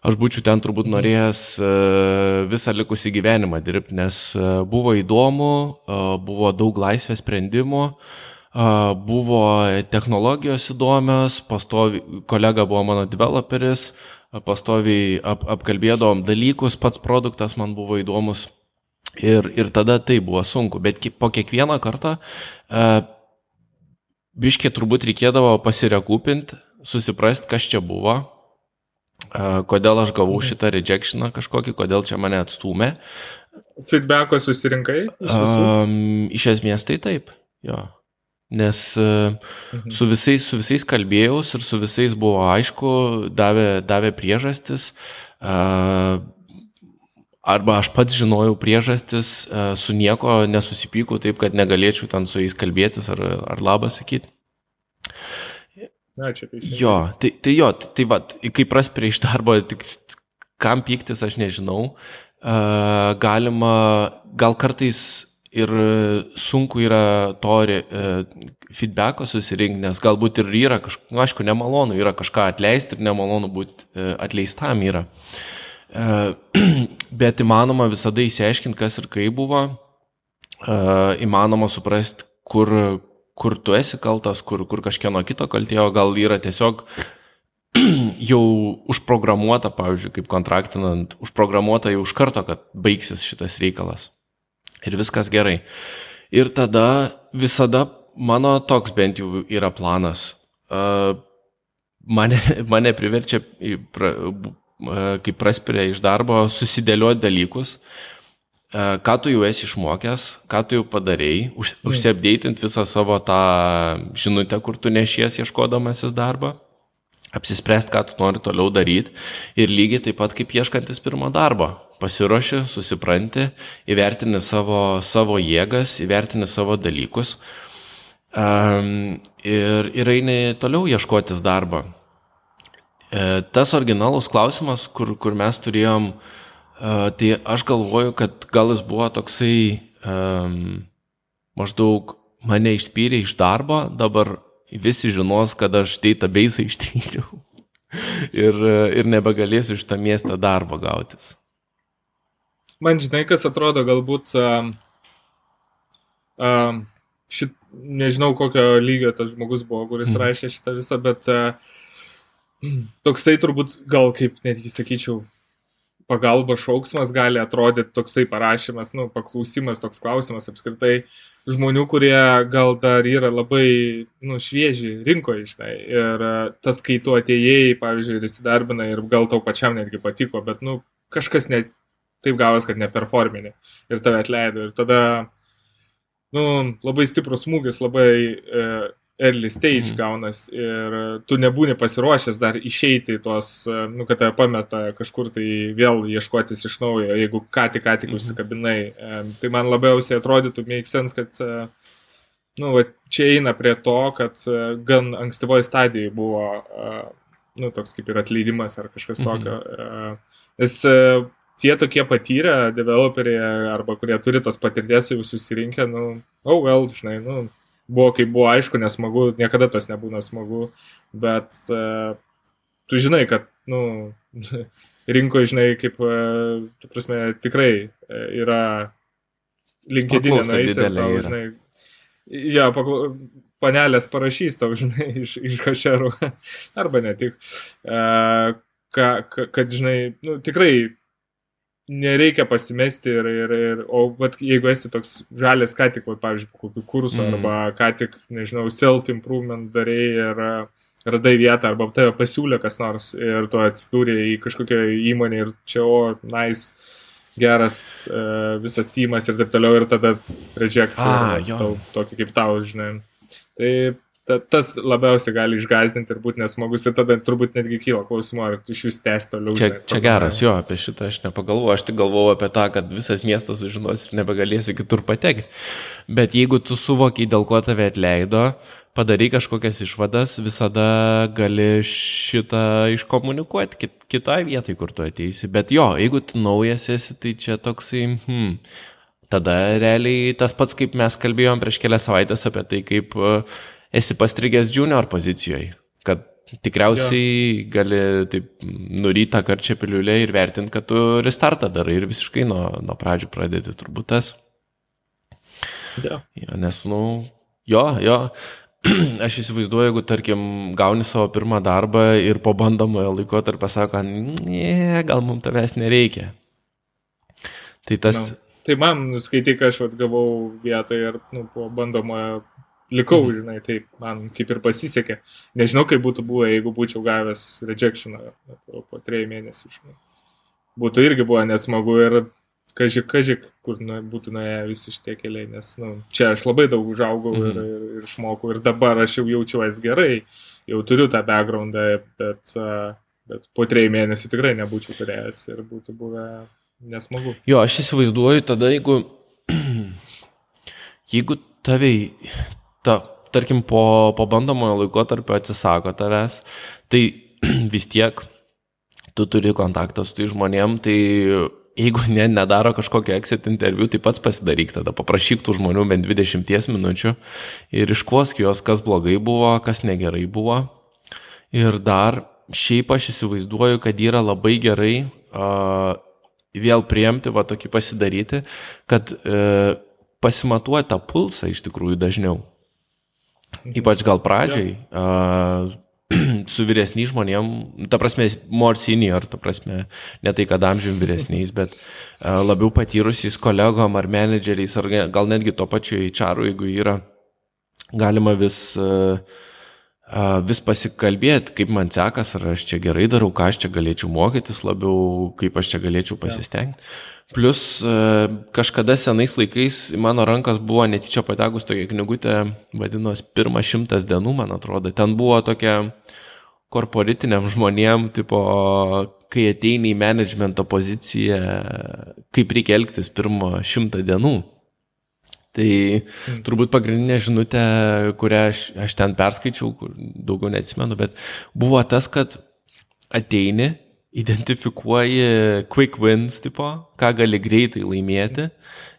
Speaker 1: Aš būčiau ten turbūt norėjęs uh, visą likusį gyvenimą dirbti, nes uh, buvo įdomu, uh, buvo daug laisvės sprendimų. buvo technologijos įdomios, pastovi, kolega buvo mano developeris, pastoviai ap, apkalbėdom dalykus, pats produktas man buvo įdomus. Ir, ir tada tai buvo sunku, bet po kiekvieną kartą uh, biškiai turbūt reikėdavo pasirekūpinti, susiprasti, kas čia buvo, uh, kodėl aš gavau mhm. šitą rejectioną kažkokį, kodėl čia mane atstumė.
Speaker 2: Feedbacko susirinkai?
Speaker 1: Iš, um, iš esmės tai taip, jo. Nes uh, mhm. su, visais, su visais kalbėjau ir su visais buvo aišku, davė, davė priežastis. Uh, Arba aš pats žinojau priežastis, e, su nieko nesusipykau taip, kad negalėčiau ten su jais kalbėtis ar, ar labą sakyti.
Speaker 2: Na, čia teisingai.
Speaker 1: Jo, tai, tai jo, tai, tai va, kaip pras prieš darbo, tik kam pyktis, aš nežinau. Galima, gal kartais ir sunku yra to uh, feedbacko susirinkti, nes galbūt ir yra kažkas, nu, aišku, nemalonu yra kažką atleisti ir nemalonu būti uh, atleistam yra. E, bet įmanoma visada įsiaiškinti, kas ir kaip buvo, e, įmanoma suprasti, kur, kur tu esi kaltas, kur, kur kažkieno kito kaltėjo, gal yra tiesiog jau užprogramuota, pavyzdžiui, kaip kontraktinant, užprogramuota jau iš karto, kad baigsis šitas reikalas. Ir viskas gerai. Ir tada visada mano toks bent jau yra planas. Mane, mane priverčia kai praspiria iš darbo, susidėlioti dalykus, ką tu jau esi išmokęs, ką tu jau padarėjai, už, mm. užsiapdėtint visą savo tą žinutę, kur tu nešies ieškodamasis darbą, apsispręsti, ką tu nori toliau daryti ir lygiai taip pat kaip ieškantis pirmo darbo. Pasiruoši, susipranti, įvertini savo, savo jėgas, įvertini savo dalykus um, ir, ir eini toliau ieškotis darbo. E, tas originalus klausimas, kur, kur mes turėjom, e, tai aš galvoju, kad gal jis buvo toksai um, maždaug mane išspyrė iš darbo, dabar visi žinos, kad aš database ištryniau ir, ir nebegalėsiu iš tą miestą darbo gautis.
Speaker 2: Man žinai, kas atrodo galbūt, um, um, šit, nežinau kokio lygio tas žmogus buvo, kuris mm. rašė šitą visą, bet uh, toksai turbūt gal kaip netgi sakyčiau, pagalba šauksmas gali atrodyti toksai parašymas, nu, paklausimas, toks klausimas apskritai žmonių, kurie gal dar yra labai, nu, švieži rinkoje, žinai. Ir e, tas, kai tu atėjai, pavyzdžiui, ir įsidarbinai ir gal tau pačiam netgi patiko, bet, nu, kažkas net taip gavos, kad neperforminė ir tave atleido. Ir tada, nu, labai stiprus smūgis, labai e, early stage mm. gaunas ir tu nebūni pasiruošęs dar išeiti tuos, nu, kad tave pameta kažkur tai vėl ieškotis iš naujo, jeigu ką tik, ką tik mm. užsikabinai. Tai man labiausiai atrodytų, make sense, kad, nu, va, čia eina prie to, kad gan ankstyvoje stadijoje buvo, nu, toks kaip ir atleidimas ar kažkas mhm. tokio. Mm. Nes tie tokie patyrę developeriai arba kurie turi tos patirties jau susirinkę, nu, oh well, žinai, nu, buvo kaip buvo aišku, nesmagu, niekada tas nebūna smagu, bet uh, tu žinai, kad, nu, rinkoje, žinai, kaip, uh, tu prasme, tikrai uh, yra linkedinė nais ir tau, yra. žinai, ja, paklau, panelės parašys tau, žinai, iš, iš hašerų, arba ne tik, uh, ka, ka, kad, žinai, nu, tikrai nereikia pasimesti ir, ir, ir o vat, jeigu esi toks žalės, ką tik, vat, pavyzdžiui, kokių kursų mm. arba ką tik, nežinau, self-improvement darai ir radai vietą arba tave pasiūlė kas nors ir tu atsidūrė į kažkokią įmonę ir čia, o, nice, geras uh, visas tymas ir taip toliau ir tada reject ah, tokį kaip tau, žinai. Tai ta, tas labiausiai gali išgazdinti ir būti nesmagus ir tada turbūt netgi kyla klausimų, ar iš vis tęsti toliau.
Speaker 1: Čia, žinai, čia geras, jo, apie šitą aš nepagalvoju, aš tik galvoju apie tą, kad visas miestas sužinos ir nebegalėsi kitur patekti. Bet jeigu tu suvokiai, dėl ko tave atleido, padarai kažkokias išvadas, visada gali šitą iškomunikuoti kit, kitai vietai, kur tu ateisi. Bet jo, jeigu tu naujas esi, tai čia toksai, hmm, tada realiai tas pats, kaip mes kalbėjom prieš kelias savaitės apie tai, kaip uh, esi pastrigęs junior pozicijoje, kad tikriausiai ja. gali taip nurytą karčią piliulę ir vertinti, kad tu restartą darai ir visiškai nuo, nuo pradžių pradėti turbūt tas. Ja. ja nes, nu, Jo, jo. Aš įsivaizduoju, jeigu, tarkim, gauni savo pirmą darbą ir po bandomojo laiko tarp pasako, ne, gal mums tavęs nereikia. Tai tas...
Speaker 2: No. Tai man, skaityk, aš vat, gavau vietą ir nu, po bandomojo likau, mhm. žinai, tai man kaip ir pasisekė. Nežinau, kaip būtų buvę, jeigu būčiau gavęs rejectioną po, trejų mėnesių. Žinai. Būtų irgi buvo nesmagu ir kažkaip, kažkaip, kur nu, būtų nuėję visi šitie keliai, nes nu, čia aš labai daug užaugau mhm. ir, ir, ir išmokau ir dabar aš jau jaučiuosi gerai, jau turiu tą backgroundą, bet, bet po trejų mėnesių tikrai nebūčiau turėjęs ir būtų buvę Nesmagu.
Speaker 1: Jo, aš įsivaizduoju tada, jeigu, jeigu taviai, ta, tarkim, po, po bandomojo laikotarpio atsisako tavęs, tai vis tiek tu turi kontaktą su tai žmonėm, tai jeigu ne, nedaro kažkokio exit interviu, tai pats pasidaryk tada, paprašyk tų žmonių bent 20 minučių ir iškvosk juos, kas blogai buvo, kas negerai buvo. Ir dar šiaip aš įsivaizduoju, kad yra labai gerai uh, vėl priimti, va tokį pasidaryti, kad e, pasimatuoja tą pulsą iš tikrųjų dažniau. Ypač gal pradžiai. Ja. su vyresniais žmonėm, ta prasme, more senior, ta prasme, ne tai, kad amžium vyresniais, bet uh, labiau patyrusiais kolegom ar menedžeriais, ar gal netgi to pačiu HR, jeigu yra, galima vis uh, vis pasikalbėti, kaip man sekas, ar aš čia gerai darau, ką aš čia galėčiau mokytis labiau, kaip aš čia galėčiau pasistengti. Plus kažkada senais laikais mano rankas buvo netyčia patekus tokia knygutė, vadinos pirmas šimtas dienų, man atrodo. Ten buvo tokia korporatiniam žmonėm, tipo, kai ateini į managemento poziciją, kaip reikia elgtis pirmo šimtą dienų. Tai mm. turbūt pagrindinė žinutė, kurią aš, aš ten perskaičiau, daugiau neatsimenu, bet buvo tas, kad ateini, identifikuoji quick wins, tipo, ką gali greitai laimėti,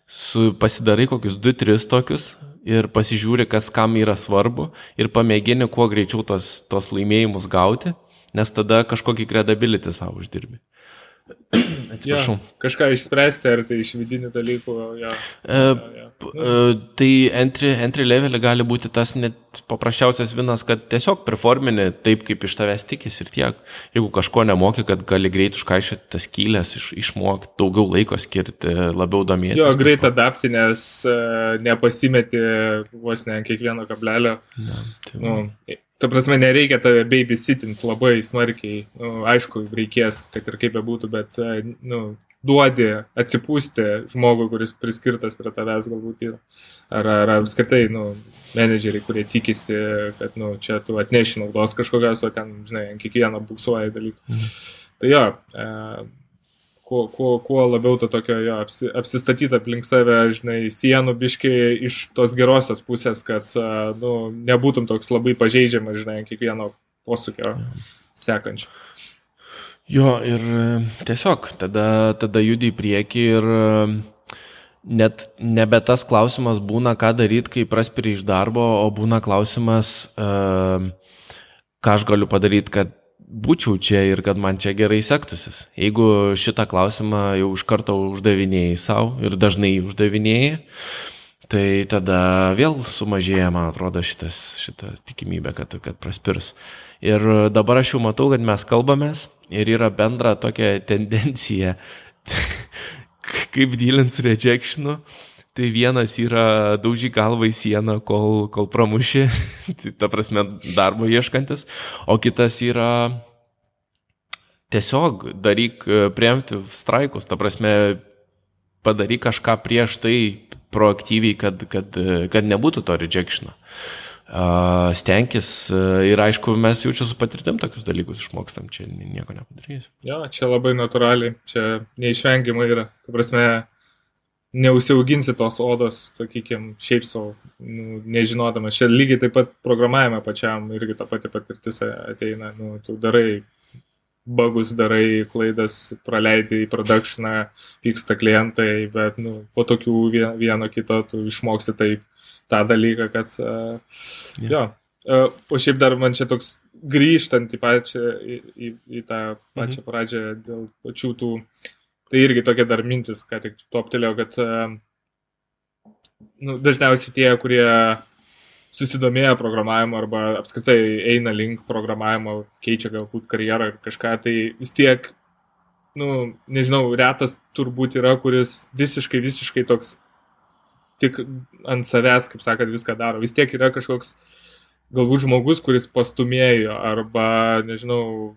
Speaker 1: su, pasidarai kokius 2-3 tokius ir pasižiūri, kas kam yra svarbu ir pamėgini kuo greičiau tos, tos laimėjimus gauti, nes tada kažkokį credibility savo uždirbi.
Speaker 2: Atsiprašau. Ja, kažką išspręsti, ar tai iš vidinių dalykų. Ja,
Speaker 1: e, ja, ja. E, tai entry, entry levelį gali būti tas net paprasčiausias vinas, kad tiesiog performini taip, kaip iš tavęs tikis ir tiek. Jeigu kažko nemoki, kad gali greit užkaišyti tas kylės, iš, išmokti, daugiau laiko skirti, labiau domėtis.
Speaker 2: Jo, greit adapti, nes uh, nepasimeti vos ne ant kiekvieno kablelio. Ja, tai nu, Ta prasme, nereikia tave babysitint labai smarkiai. Nu, aišku, reikės, kad ir kaip bebūtų, bet e, nu, duodi atsipūsti žmogui, kuris priskirtas prie tavęs galbūt yra. Ar, ar apskritai, nu, menedžeriai, kurie tikisi, kad, nu, čia tu atneši naudos kažkokios, o ten, žinai, ant kiekvieno buksuoja dalykų. Mhm. Tai jo, e, kuo, kuo, kuo labiau to tokio jo, apsi, apsistatyti aplink save, žinai, sienų biškiai iš tos gerosios pusės, kad nu, nebūtum toks labai pažeidžiamas, žinai, kiekvieno posūkio sekančio.
Speaker 1: Jo, ir e, tiesiog tada, tada judi į priekį ir e, net nebe tas klausimas būna, ką daryti, kai praspiri iš darbo, o būna klausimas, uh, ką aš galiu padaryti, kad būčiau čia ir kad man čia gerai sektusis. Jeigu šitą klausimą jau iš karto uždavinėjai savo ir dažnai uždavinėjai, tai tada vėl sumažėja, man atrodo, šitas, šita tikimybė, kad, kad praspirs. Ir dabar aš jau matau, kad mes kalbamės ir yra bendra tokia tendencija, kaip dylint su rejectionu. Tai vienas yra daužy galvą į sieną, kol, kol pramuši, tai ta prasme darbo ieškantis, o kitas yra tiesiog daryk, e, priimti straikus, ta prasme padaryk kažką prieš tai proaktyviai, kad, kad, e, kad nebūtų to rejectiono. Stenkis uh, ir aišku, mes jau čia su patirtim tokius dalykus išmokstam, čia nieko nepadarysiu.
Speaker 2: Jo, čia labai natūraliai, čia neišvengiamai yra. Ta prasme, neusiauginsi tos odos, sakykime, šiaip savo, nu, nežinodamas. Čia lygiai taip pat programavime pačiam irgi ta pati patirtis ateina, nu, tu darai bagus, darai klaidas, praleidai į produkcioną, pyksta klientai, bet nu, po tokių vieno, kito tu išmoksi taip tą dalyką, kad uh, yeah. jo. Uh, o šiaip dar man čia toks grįžtant į pačią, į, į, į tą pačią mhm. pradžią dėl pačių tų uh, Tai irgi tokia dar mintis, ką tik toptelėjau, kad nu, dažniausiai tie, kurie susidomėję programavimu arba apskritai eina link programavimo, keičia galbūt karjerą ar kažką, tai vis tiek, nu, nežinau, retas turbūt yra, kuris visiškai, visiškai toks tik ant savęs, kaip sakant, viską daro. Vis tiek yra kažkoks galbūt žmogus, kuris pastumėjo arba, nežinau,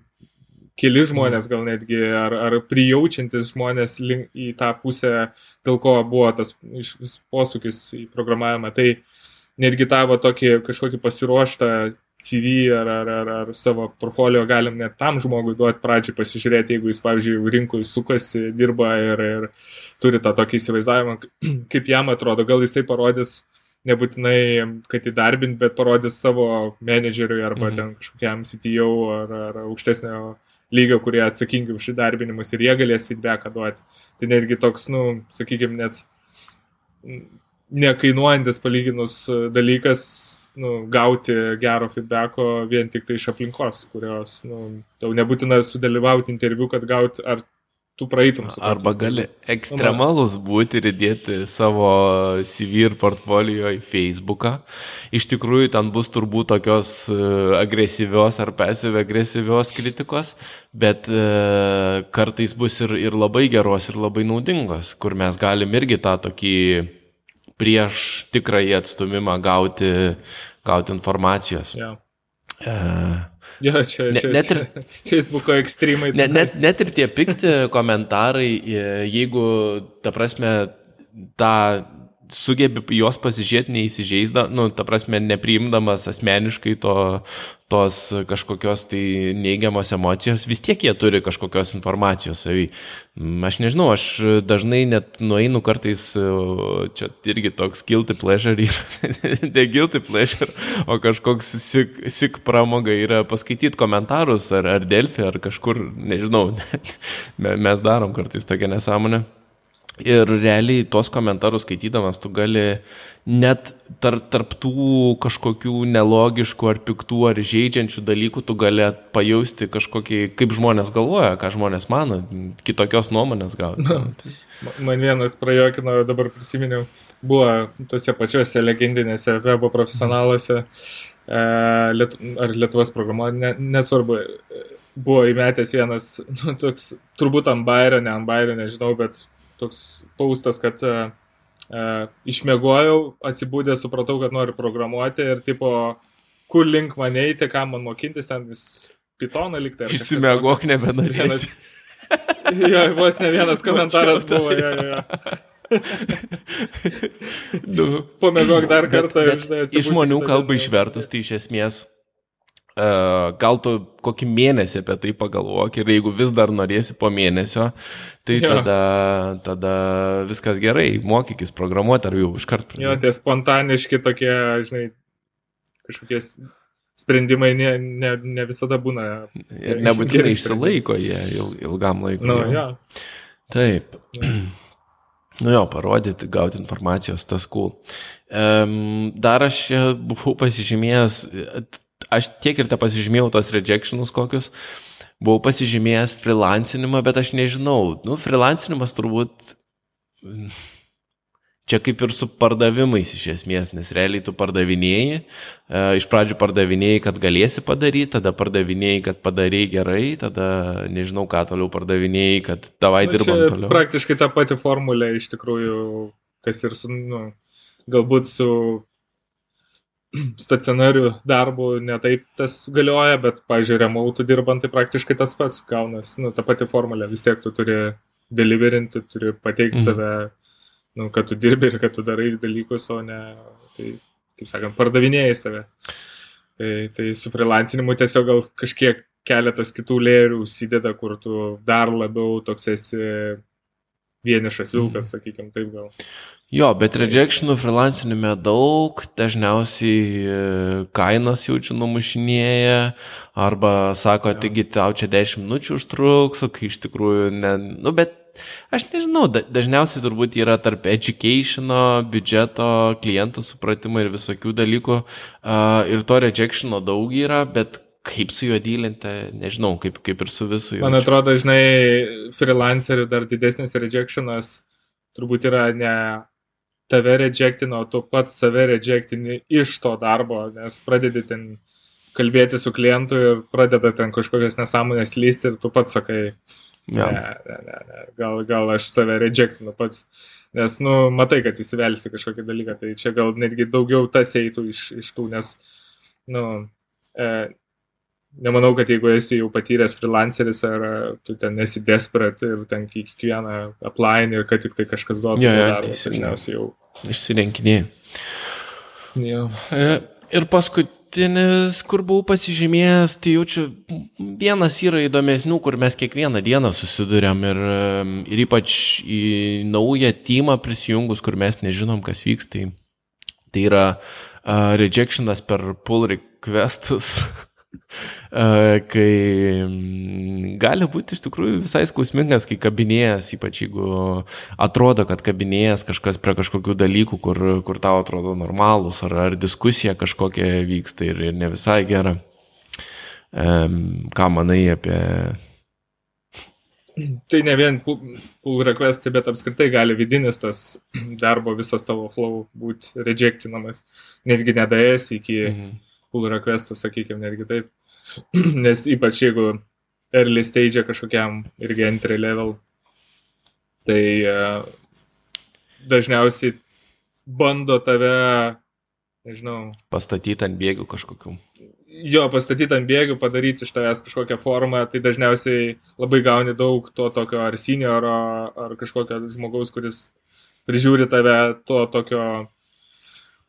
Speaker 2: keli žmonės gal netgi, ar, ar prijaučiantis žmonės link, į tą pusę, dėl ko buvo tas posūkis į programavimą. Tai netgi tavo tokį kažkokį pasiruoštą CV ar, ar, ar, ar savo portfolio galim net tam žmogui duoti pradžiai pasižiūrėti, jeigu jis, pavyzdžiui, rinkui sukasi, dirba ir, ir turi tą tokį įsivaizdavimą, kaip jam atrodo, gal jisai parodys nebūtinai, kad įdarbint, bet parodys savo menedžeriui arba mhm. ten kažkokiam CTO ar, ar aukštesnio lygio, kurie atsakingi už įdarbinimus ir jie galės feedbacką duoti. Tai netgi toks, nu, sakykime, net nekainuojantis palyginus dalykas, nu, gauti gero feedbacko vien tik tai iš aplinkos, kurios, nu, tau nebūtina sudalyvauti interviu, kad gauti ar tu praeitum.
Speaker 1: Arba gali ekstremalus būti ir įdėti savo CV ir portfolio į Facebooką. Iš tikrųjų, ten bus turbūt tokios e, agresyvios ar pasyviai agresyvios kritikos, bet e, kartais bus ir, ir labai geros, ir labai naudingos, kur mes galim irgi tą tokį prieš tikrąjį atstumimą gauti, gauti informacijos.
Speaker 2: Yeah. Uh, Jo, čia, čia, net ir Facebook'o ekstremai.
Speaker 1: Net, net, net ir tie pikti komentarai, jeigu, ta prasme, tą sugebi juos pasižiūrėti neįsižeisda, nu, ta prasme, nepriimdamas asmeniškai to, tos kažkokios tai neigiamos emocijos, vis tiek jie turi kažkokios informacijos savy. Mm, aš nežinau, aš dažnai net nueinu kartais, čia irgi toks guilty pleasure, ne guilty pleasure, o kažkoks sik, sik pramoga yra paskaityti komentarus ar, ar Delfi, ar kažkur, nežinau, mes darom kartais tokią nesąmonę. Ir realiai tuos komentarus skaitydamas tu gali net tar, tarp tų kažkokių nelogiškų ar piktų ar žaidžiančių dalykų tu gali pajausti kažkokį, kaip žmonės galvoja, ką žmonės mano, kitokios nuomonės gauti.
Speaker 2: Man vienas prajokino, dabar prisiminiau, buvo tose pačiose legendinėse webo profesionaluose, e, liet, ar Lietuvos programa, ne, nesvarbu, buvo įmetęs vienas, nu, toks, turbūt ant bairio, ne ant bairio, nežinau, bet toks paustas, kad uh, uh, išmėgojau, atsibūdė, supratau, kad noriu programuoti ir tipo, kur link mane eiti, ką man mokintis, ten vis pitoną liktai.
Speaker 1: Išsimėgok nebenorės.
Speaker 2: jo, vos ne vienas komentaras buvo. Jo, jo. nu, Pamėgok dar kartą. Bet, bet,
Speaker 1: iš žmonių kalbą išvertus, tai iš esmės gal tu kokį mėnesį apie tai pagalvok ir jeigu vis dar norėsi po mėnesio, tai jo. tada, tada viskas gerai, mokykis programuoti ar jau iškart.
Speaker 2: Jo, tie spontaniški tokie, žinai, kažkokie sprendimai ne, ne, ne visada būna.
Speaker 1: Ir nebūtinai išsilaiko jie il, ilgam laikui.
Speaker 2: Nu, jo.
Speaker 1: Taip. Ja. Nu jo, parodyti, gauti informacijos, tas cool. Um, dar aš buvau pasižymėjęs, aš tiek ir te pasižymėjau tos rejectionus kokius, buvau pasižymėjęs freelancinimą, bet aš nežinau, nu, freelancinimas turbūt čia kaip ir su pardavimais iš esmės, nes realiai tu pardavinėjai, e, iš pradžių pardavinėjai, kad galėsi padaryti, tada pardavinėjai, kad padarėjai gerai, tada nežinau, ką toliau pardavinėjai, kad tavai nu, dirbam toliau.
Speaker 2: Praktiškai ta pati formulė iš tikrųjų, kas ir su, nu, galbūt su stacionarių darbų netaip tas galioja, bet, pažiūrėjau, remautų dirbant, tai praktiškai tas pats gaunas, nu, ta pati formulė, vis tiek tu turi deliverinti, turi pateikti mm. save, nu, kad tu dirbi ir kad tu darai dalykus, o ne, tai, kaip sakant, pardavinėjai save. Tai, tai su freelancinimu tiesiog gal kažkiek keletas kitų lėrių užsideda, kur tu dar labiau toks esi vienišas vilkas, mm. sakykime, taip gal.
Speaker 1: Jo, bet rejectionų freelancinime daug, dažniausiai e, kainas jaučiu numušinėja, arba sako, taigi tau čia 10 minučių užtruks, kai iš tikrųjų, ne, nu, bet aš nežinau, dažniausiai turbūt yra tarp educationo, biudžeto, klientų supratimo ir visokių dalykų, ir to rejectiono daug yra, bet kaip su juo dylinti, nežinau, kaip, kaip ir su visu juo.
Speaker 2: Man atrodo, žinai, freelancerių dar didesnis rejectionas turbūt yra ne tave rejectino, tu pats save rejectini iš to darbo, nes pradedi ten kalbėti su klientu ir pradeda ten kažkokias nesąmonės lysti ir tu pats sakai, ne, ne, ne, ne, gal, gal aš save rejectinu pats. Nes, nu, matai, kad įsivelsi kažkokį dalyką, tai čia gal netgi daugiau tas eitų iš, iš tų, nes, nu, e, nemanau, kad jeigu esi jau patyręs freelanceris ar tu ten esi desperate ir ten kiekvieną aplain ir kad tik tai kažkas
Speaker 1: ja, ja,
Speaker 2: darbą, dažniausiai jau.
Speaker 1: Išsirenkinėjai.
Speaker 2: Ja.
Speaker 1: E, ir paskutinis, kur buvau pasižymėjęs, tai jau čia vienas yra įdomesnių, kur mes kiekvieną dieną susidurėm ir, ir ypač į naują teamą prisijungus, kur mes nežinom, kas vyks, tai, tai yra uh, rejectionas per pull requestus. kai gali būti iš tikrųjų visai skausmingas, kai kabinėjas, ypač jeigu atrodo, kad kabinėjas kažkas prie kažkokių dalykų, kur, kur tau atrodo normalūs, ar, ar diskusija kažkokia vyksta ir, ir ne visai gera. Ką manai apie...
Speaker 2: Tai ne vien pull requestai, bet apskritai gali vidinis tas darbo visas tavo flow būti rejectinamas, netgi nedaėjęs iki mhm. Pull requestų, sakykime, netgi taip. Nes ypač jeigu early stage kažkokiam irgi entry level, tai uh, dažniausiai bando tave, nežinau.
Speaker 1: Pastatyti ant bėgių kažkokių.
Speaker 2: Jo, pastatyti ant bėgių, padaryti iš tavęs kažkokią formą, tai dažniausiai labai gauni daug to tokio ar senioro, ar kažkokio žmogaus, kuris prižiūri tave, to tokio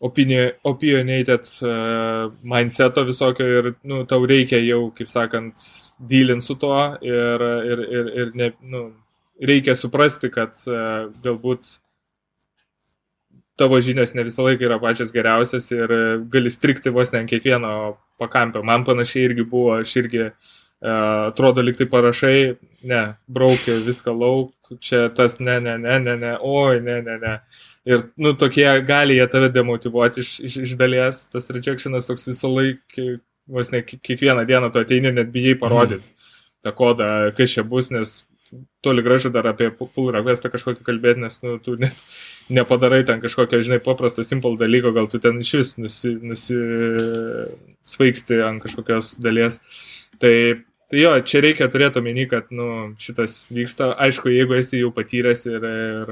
Speaker 2: opinionated uh, mindseto visokio ir, nu, tau reikia jau, kaip sakant, dylint su tuo ir, ir, ir, ir ne, nu, reikia suprasti, kad uh, galbūt tavo žinios ne visą laiką yra pačias geriausias ir gali strikti vos ne ant kiekvieno pakampio. Man panašiai irgi buvo, aš irgi uh, atrodo liktai parašai, ne, braukė viską lauk, čia tas ne, ne, ne, ne, ne, oi, ne, ne, ne. Ir, nu, tokie gali jie tave demotivuoti iš, iš, iš dalies, tas rejectionas toks visą laiką, vos ne kiekvieną dieną tu ateini, net bijai parodyti mm. tą kodą, kas čia bus, nes toli gražu dar apie pull requestą kažkokį kalbėti, nes, nu, tu net nepadarai ten kažkokio, žinai, paprasto, simple dalyko, gal tu ten iš vis nusi, nusisvaigsti ant kažkokios dalies. Tai Tai jo, čia reikia turėti omeny, kad nu, šitas vyksta, aišku, jeigu esi jau patyręs ir, ir,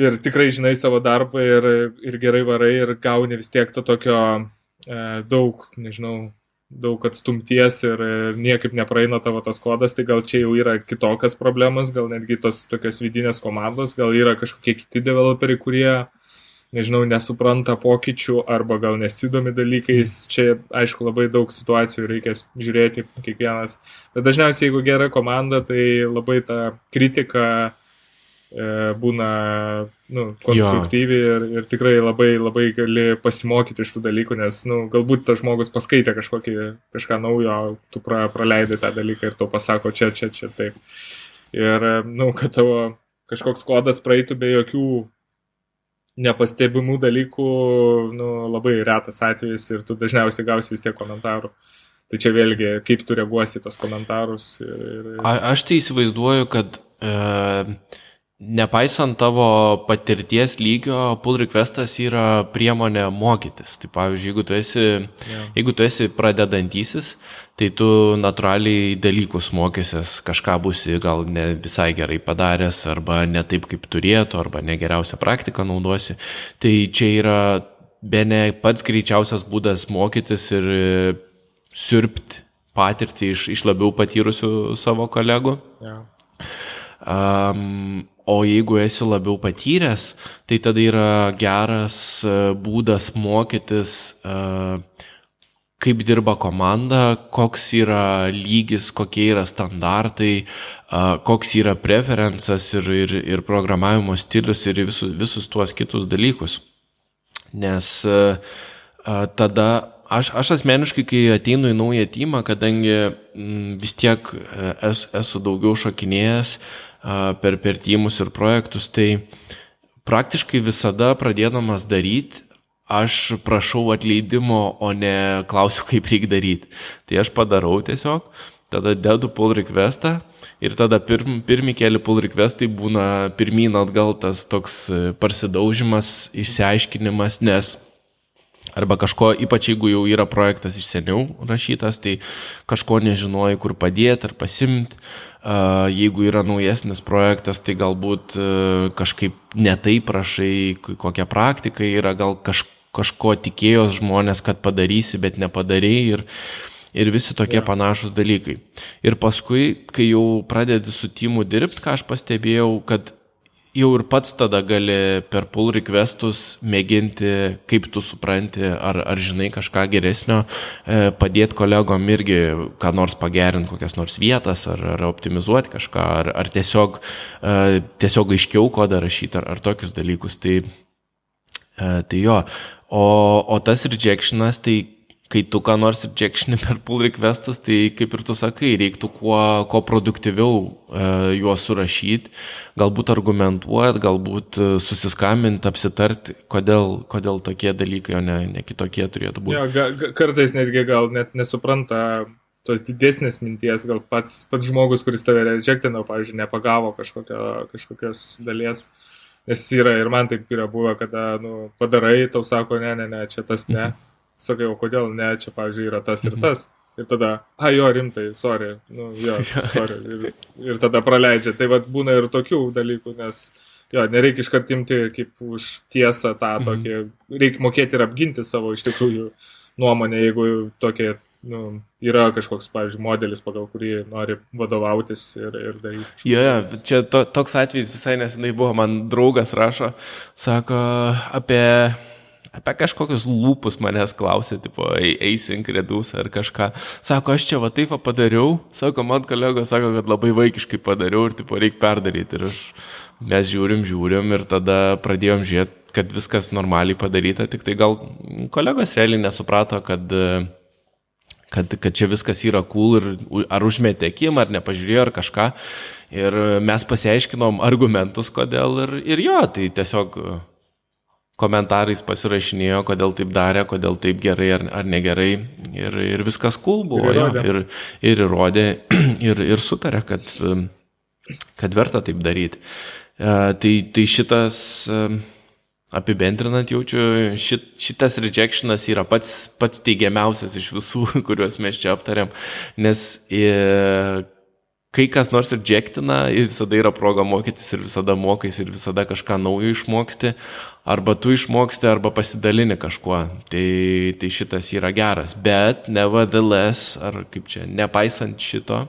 Speaker 2: ir tikrai žinai savo darbą ir, ir gerai varai ir gauni vis tiek to tokio e, daug, nežinau, daug atstumties ir, ir niekaip nepraeina tavo tas kodas, tai gal čia jau yra kitokios problemos, gal netgi tos tokios vidinės komandos, gal yra kažkokie kiti developeriai, kurie, nežinau, nesupranta pokyčių arba gal nesidomi dalykais. Mm. Čia, aišku, labai daug situacijų reikės žiūrėti kiekvienas. Bet dažniausiai, jeigu gera komanda, tai labai ta kritika būna nu, konstruktyvi ir, ir tikrai labai, labai gali pasimokyti iš tų dalykų, nes nu, galbūt tas žmogus paskaitė kažkokį, kažką naujo, tu pra, praleidai tą dalyką ir to pasako čia, čia, čia, taip. Ir, nu, kad tavo kažkoks kodas praeitų be jokių nepastebimų dalykų, nu, labai retas atvejis ir tu dažniausiai gausi vis tiek komentarų. Tai čia vėlgi, kaip tu reaguosi tos komentarus. Ir, ir...
Speaker 1: A, aš tai įsivaizduoju, kad e, Nepaisant tavo patirties lygio, pull requestas yra priemonė mokytis. Tai pavyzdžiui, jeigu tu esi, yeah. jeigu tu esi pradedantysis, tai tu natūraliai dalykus mokysies, kažką būsi gal ne visai gerai padaręs, arba ne taip, kaip turėtų, arba negeriausią praktiką naudosi. Tai čia yra be ne pats greičiausias būdas mokytis ir sirpti patirtį iš, iš labiau patyrusių savo kolegų. Yeah. Um, O jeigu esi labiau patyręs, tai tada yra geras e, būdas mokytis, e, kaip dirba komanda, koks yra lygis, kokie yra standartai, e, koks yra preferencas ir, ir, ir programavimo stilius ir visus, visus tuos kitus dalykus. Nes tada aš, aš asmeniškai, kai ateinu į naują teamą, kadangi vis tiek esu, esu daugiau šokinėjęs, per, per tymus ir projektus, tai praktiškai visada pradėdamas daryti, aš prašau atleidimo, o ne klausiu, kaip reikia daryti. Tai aš padarau tiesiog, tada dedu pull requestą ir tada pirm, pirmi keli pull requestai būna pirmyn atgal tas toks e, parsidaužimas, išsiaiškinimas, nes arba kažko, ypač jeigu jau yra projektas iš seniau rašytas, tai kažko nežinoji, kur padėti ar pasimti. Jeigu yra naujesnis projektas, tai galbūt e, kažkaip netai prašai, kokia praktika yra, gal kaž, kažko tikėjos žmonės, kad padarysi, bet nepadarėjai. Ir, ir visi tokie ja. panašus dalykai. Ir paskui, kai jau pradedi su timu dirbti, ką aš pastebėjau, kad jau ir pats tada gali per pull requestus mėginti, kaip tu supranti, ar, ar žinai kažką geresnio, e, padėti kolegom irgi ką nors pagerinti, kokias nors vietas, ar, ar optimizuoti kažką, ar, ar tiesiog, e, tiesiog aiškiau kodą rašyti, ar, ar tokius dalykus. Tai, e, tai jo. O, o tas rejectionas, tai kai tu ką nors rejectioni per pull requestus, tai kaip ir tu sakai, reiktų kuo, kuo produktyviau e, juos surašyti, galbūt argumentuoti, galbūt e, susiskambinti, apsitarti, kodėl, kodėl tokie dalykai, o ne, ne kitokie turėtų būti.
Speaker 2: Ja, ga, ga, kartais netgi gal net nesupranta tos didesnės minties, gal pats, pats žmogus, kuris tave rejectino, pavyzdžiui, nepagavo kažkokio, kažkokios dalies. Nes yra ir man taip yra buvę, kada nu, padarai, tau sako, ne, ne, ne, čia tas ne. Mhm sakai, o kodėl ne, čia, pavyzdžiui, yra tas ir mhm. tas. Ir tada, a jo, rimtai, sorry, nu, jo, sorry. Ir, ir tada praleidžia. Tai vad būna ir tokių dalykų, nes, jo, nereikia iškartimti kaip už tiesą tą mhm. tokį, reikia mokėti ir apginti savo iš tikrųjų nuomonę, jeigu tokie, nu, yra kažkoks, pavyzdžiui, modelis, pagal kurį nori vadovautis ir, ir daryti.
Speaker 1: Jo, ja, čia to, toks atvejis visai nesenai buvo, man draugas rašo, sako apie apie kažkokius lūpus manęs klausė, tipo, eisink redus ar kažką. Sako, aš čia va taip padariau, sako, man kolegos sako, kad labai vaikiškai padariau ir, tipo, reikia perdaryti. Ir aš, mes žiūrim, žiūrim ir tada pradėjom žiūrėti, kad viskas normaliai padaryta, tik tai gal kolegos realiai nesuprato, kad kad, kad čia viskas yra cool ir ar užmetė akim, ar nepažiūrėjo, ar kažką. Ir mes pasiaiškinom argumentus, kodėl ir, ir jo, tai tiesiog komentarais pasirašinėjo, kodėl taip darė, kodėl taip gerai ar, ar negerai. Ir, ir viskas cool buvo. Ir įrodė, jo, ir, ir, įrodė, ir, ir sutarė, kad, kad verta taip daryti. E, tai, tai šitas, e, apibendrinant, jaučiu, šit, šitas rejectionas yra pats, pats teigiamiausias iš visų, kuriuos mes čia aptarėm, nes e, kai kas nors rejectina, visada yra proga mokytis ir visada mokais ir visada kažką naujo išmoksti, arba tu išmoksti, arba pasidalini kažkuo. Tai, tai šitas yra geras. Bet, nevertheless, ar kaip čia, nepaisant šito,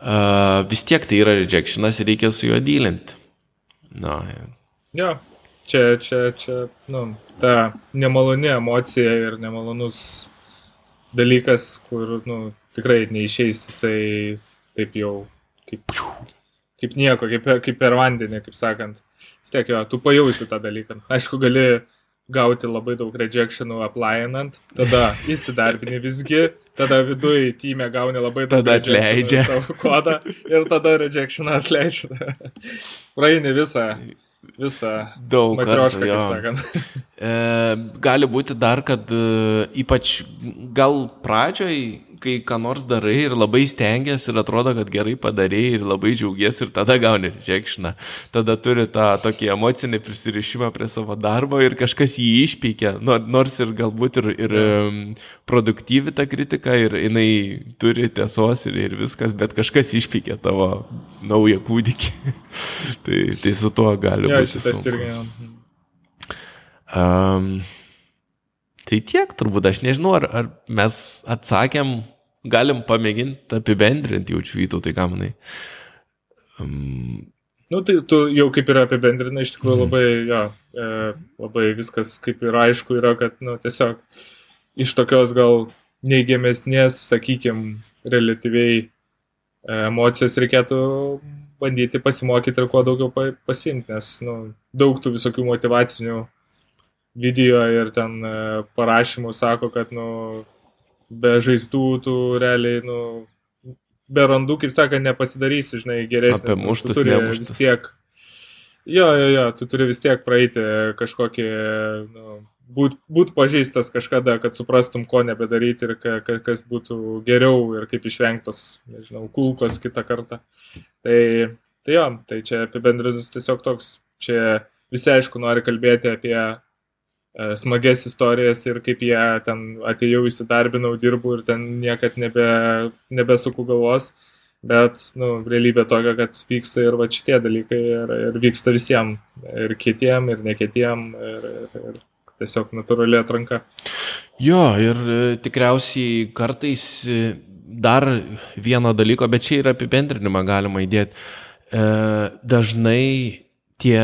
Speaker 1: uh, vis tiek tai yra rejectionas ir reikia su juo dylinti. Na,
Speaker 2: ja. Čia, čia, čia, nu, ta nemaloni emocija ir nemalonus dalykas, kur, nu, tikrai neišeis jisai taip jau kaip, kaip nieko, kaip, kaip per vandenį, kaip sakant. Vis tiek jo, tu pajausi tą dalyką. Aišku, gali gauti labai daug rejectionų applyinant, tada įsidarbini visgi, tada viduje tyme gauni labai
Speaker 1: daug tada atleidžia
Speaker 2: kodą ir tada rejectioną atleidžia. Praeini visą visą
Speaker 1: daug
Speaker 2: matriošką, kaip sakant.
Speaker 1: E, gali būti dar, kad e, ypač gal pradžioj kai ką nors darai ir labai stengiasi ir atrodo, kad gerai padarėjai ir labai džiaugiesi ir tada gauni žekšną. Tada turi tą tokį emocinį prisirišimą prie savo darbo ir kažkas jį išpeikia, nors ir galbūt ir, ir produktyvi ta kritika ir jinai turi tiesos ir, ir viskas, bet kažkas išpeikia tavo naują kūdikį. tai, tai su tuo gali ja, būti. Šitas sunku. irgi. Um, Tai tiek turbūt, aš nežinau, ar, ar mes atsakėm, galim pamėginti apibendrinti, jaučiu vytau, tai ką manai.
Speaker 2: Um, Nu, tai tu jau kaip ir apibendrinai, iš tikrųjų mhm. labai, jo, e, labai viskas kaip ir aišku yra, kad, nu, tiesiog iš tokios gal neigiamesnės, sakykime, relatyviai e, emocijos reikėtų bandyti pasimokyti ir kuo daugiau pasimti, nes, nu, daug tų visokių motivacinių video ir ten e, parašymų sako, kad, nu, be žaizdų tu realiai, nu, be randų, kaip sakant, nepasidarysi, žinai, geresnis.
Speaker 1: Apie muštus,
Speaker 2: tu turi nemuštus. vis tiek. Jo, jo, jo, tu turi vis tiek praeiti kažkokį, nu, būt, būt pažeistas kažkada, kad suprastum, ko nebedaryti ir ka, ka, kas būtų geriau ir kaip išvengtos, nežinau, kulkos kitą kartą. Tai, tai jo, tai čia apibendrinus tiesiog toks, čia visi aišku nori kalbėti apie smagias istorijas ir kaip jie ten atėjau įsidarbinau, dirbu ir ten niekad nebe, nebesuku galvos. Bet, nu, realybė tokia, kad vyksta ir va šitie dalykai ir, ir vyksta visiems, ir kitiem, ir nekitiem, ir, ir, ir tiesiog natūrali atranka.
Speaker 1: Jo, ir e, tikriausiai kartais e, dar vieno dalyko, bet čia ir apibendrinimą galima įdėti. E, dažnai tie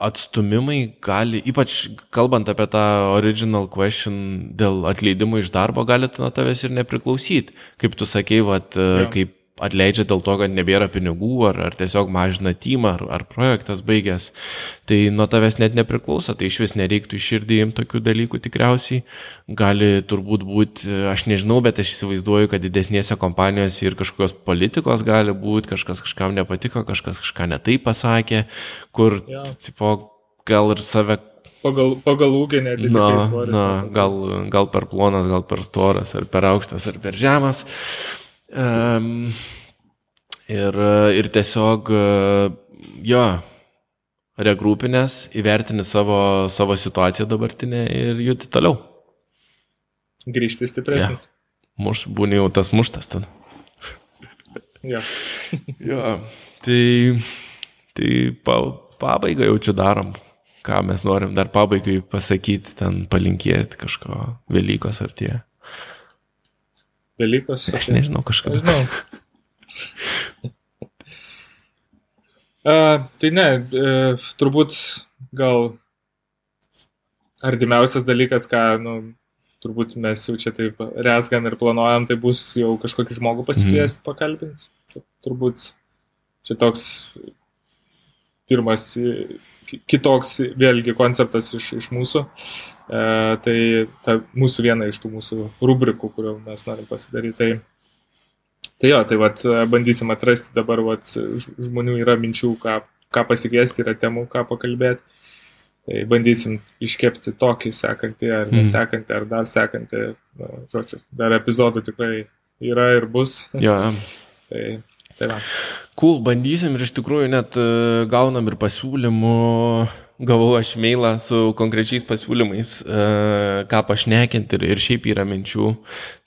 Speaker 1: atstumimai gali, ypač kalbant apie tą original question dėl atleidimo iš darbo, gali nuo tavęs ir nepriklausyti. Kaip tu sakei, vat, ja. kaip atleidžia dėl to, kad nebėra pinigų, ar, ar tiesiog mažina tymą, ar, ar projektas baigęs, tai nuo tavęs net nepriklauso, tai iš vis nereiktų iširdį imti tokių dalykų tikriausiai. Gali turbūt būti, aš nežinau, bet aš įsivaizduoju, kad didesnėse kompanijose ir kažkokios politikos gali būti, kažkas kažkam nepatiko, kažkas kažką netai pasakė, kur, ja. tipo, gal ir save
Speaker 2: pagal, pagal ūkį netgi. Na,
Speaker 1: na gal, gal per plonas, gal per storas, ar per aukštas, ar per žemas. Um, ir, ir tiesiog, jo, regrupinės, įvertini savo, savo situaciją dabartinę ir judi toliau.
Speaker 2: Grįžti stipresnis.
Speaker 1: Ja. Muš, būni jau tas muštas ten.
Speaker 2: Ja.
Speaker 1: ja. Tai, tai pa, pabaigą jau čia darom. Ką mes norim dar pabaigai pasakyti, ten palinkėti kažko Velykos ar tie.
Speaker 2: Velykos.
Speaker 1: Aš nežinau kažką. Nežinau.
Speaker 2: uh, tai ne, uh, turbūt gal artimiausias dalykas, ką, nu, turbūt mes jau čia taip resgam ir planuojam, tai bus jau kažkokį žmogų pasikviesti, mm. pakalbinti. Turbūt čia toks pirmas kitoks vėlgi konceptas iš, iš mūsų. E, tai ta mūsų viena iš tų mūsų rubrikų, kuriuo mes norim pasidaryti. Tai, tai jo, tai vat, bandysim atrasti dabar, vat, žmonių yra minčių, ką, ką pasikviesti, yra temų, ką pakalbėti. Tai bandysim iškepti tokį sekantį, ar mm. nesekantį, ar dar sekantį. Nu, žodžiu, dar epizodų tikrai yra ir bus.
Speaker 1: Jo.
Speaker 2: tai, tai va.
Speaker 1: Cool, bandysim ir iš tikrųjų net e, gaunam ir pasiūlymų. Gavau aš mailą su konkrečiais pasiūlymais, e, ką pašnekinti ir, ir šiaip yra minčių.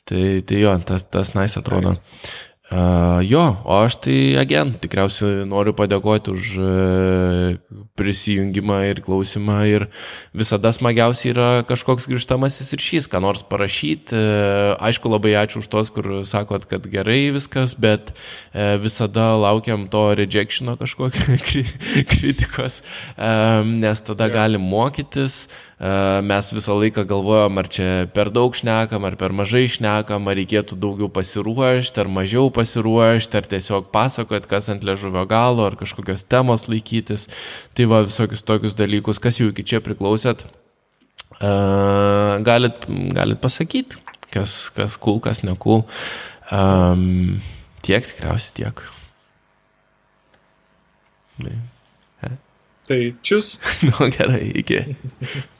Speaker 1: Tai, tai jo, tas, tas nais nice atrodo. Nice. Uh, jo, o aš tai agen tikriausiai noriu padėkoti už uh, prisijungimą ir klausimą ir visada smagiausia yra kažkoks grįžtamasis ryšys, ką nors parašyti. Uh, aišku, labai ačiū už tos, kur sakot, kad gerai viskas, bet uh, visada laukiam to rejectiono kažkokio kritikos, um, nes tada galim mokytis. Uh, mes visą laiką galvojom, ar čia per daug šnekam, ar per mažai šnekam, ar reikėtų daugiau pasiruošti, ar mažiau pasiruošti, ar tiesiog pasakot, kas ant ležuvio galo, ar kažkokios temos laikytis. Tai va visokius tokius dalykus, kas jau iki čia priklausėt, galit, galit pasakyti, kas, kas cool, kas ne cool. Um, tiek tikriausiai tiek.
Speaker 2: Tai čius.
Speaker 1: nu gerai, iki.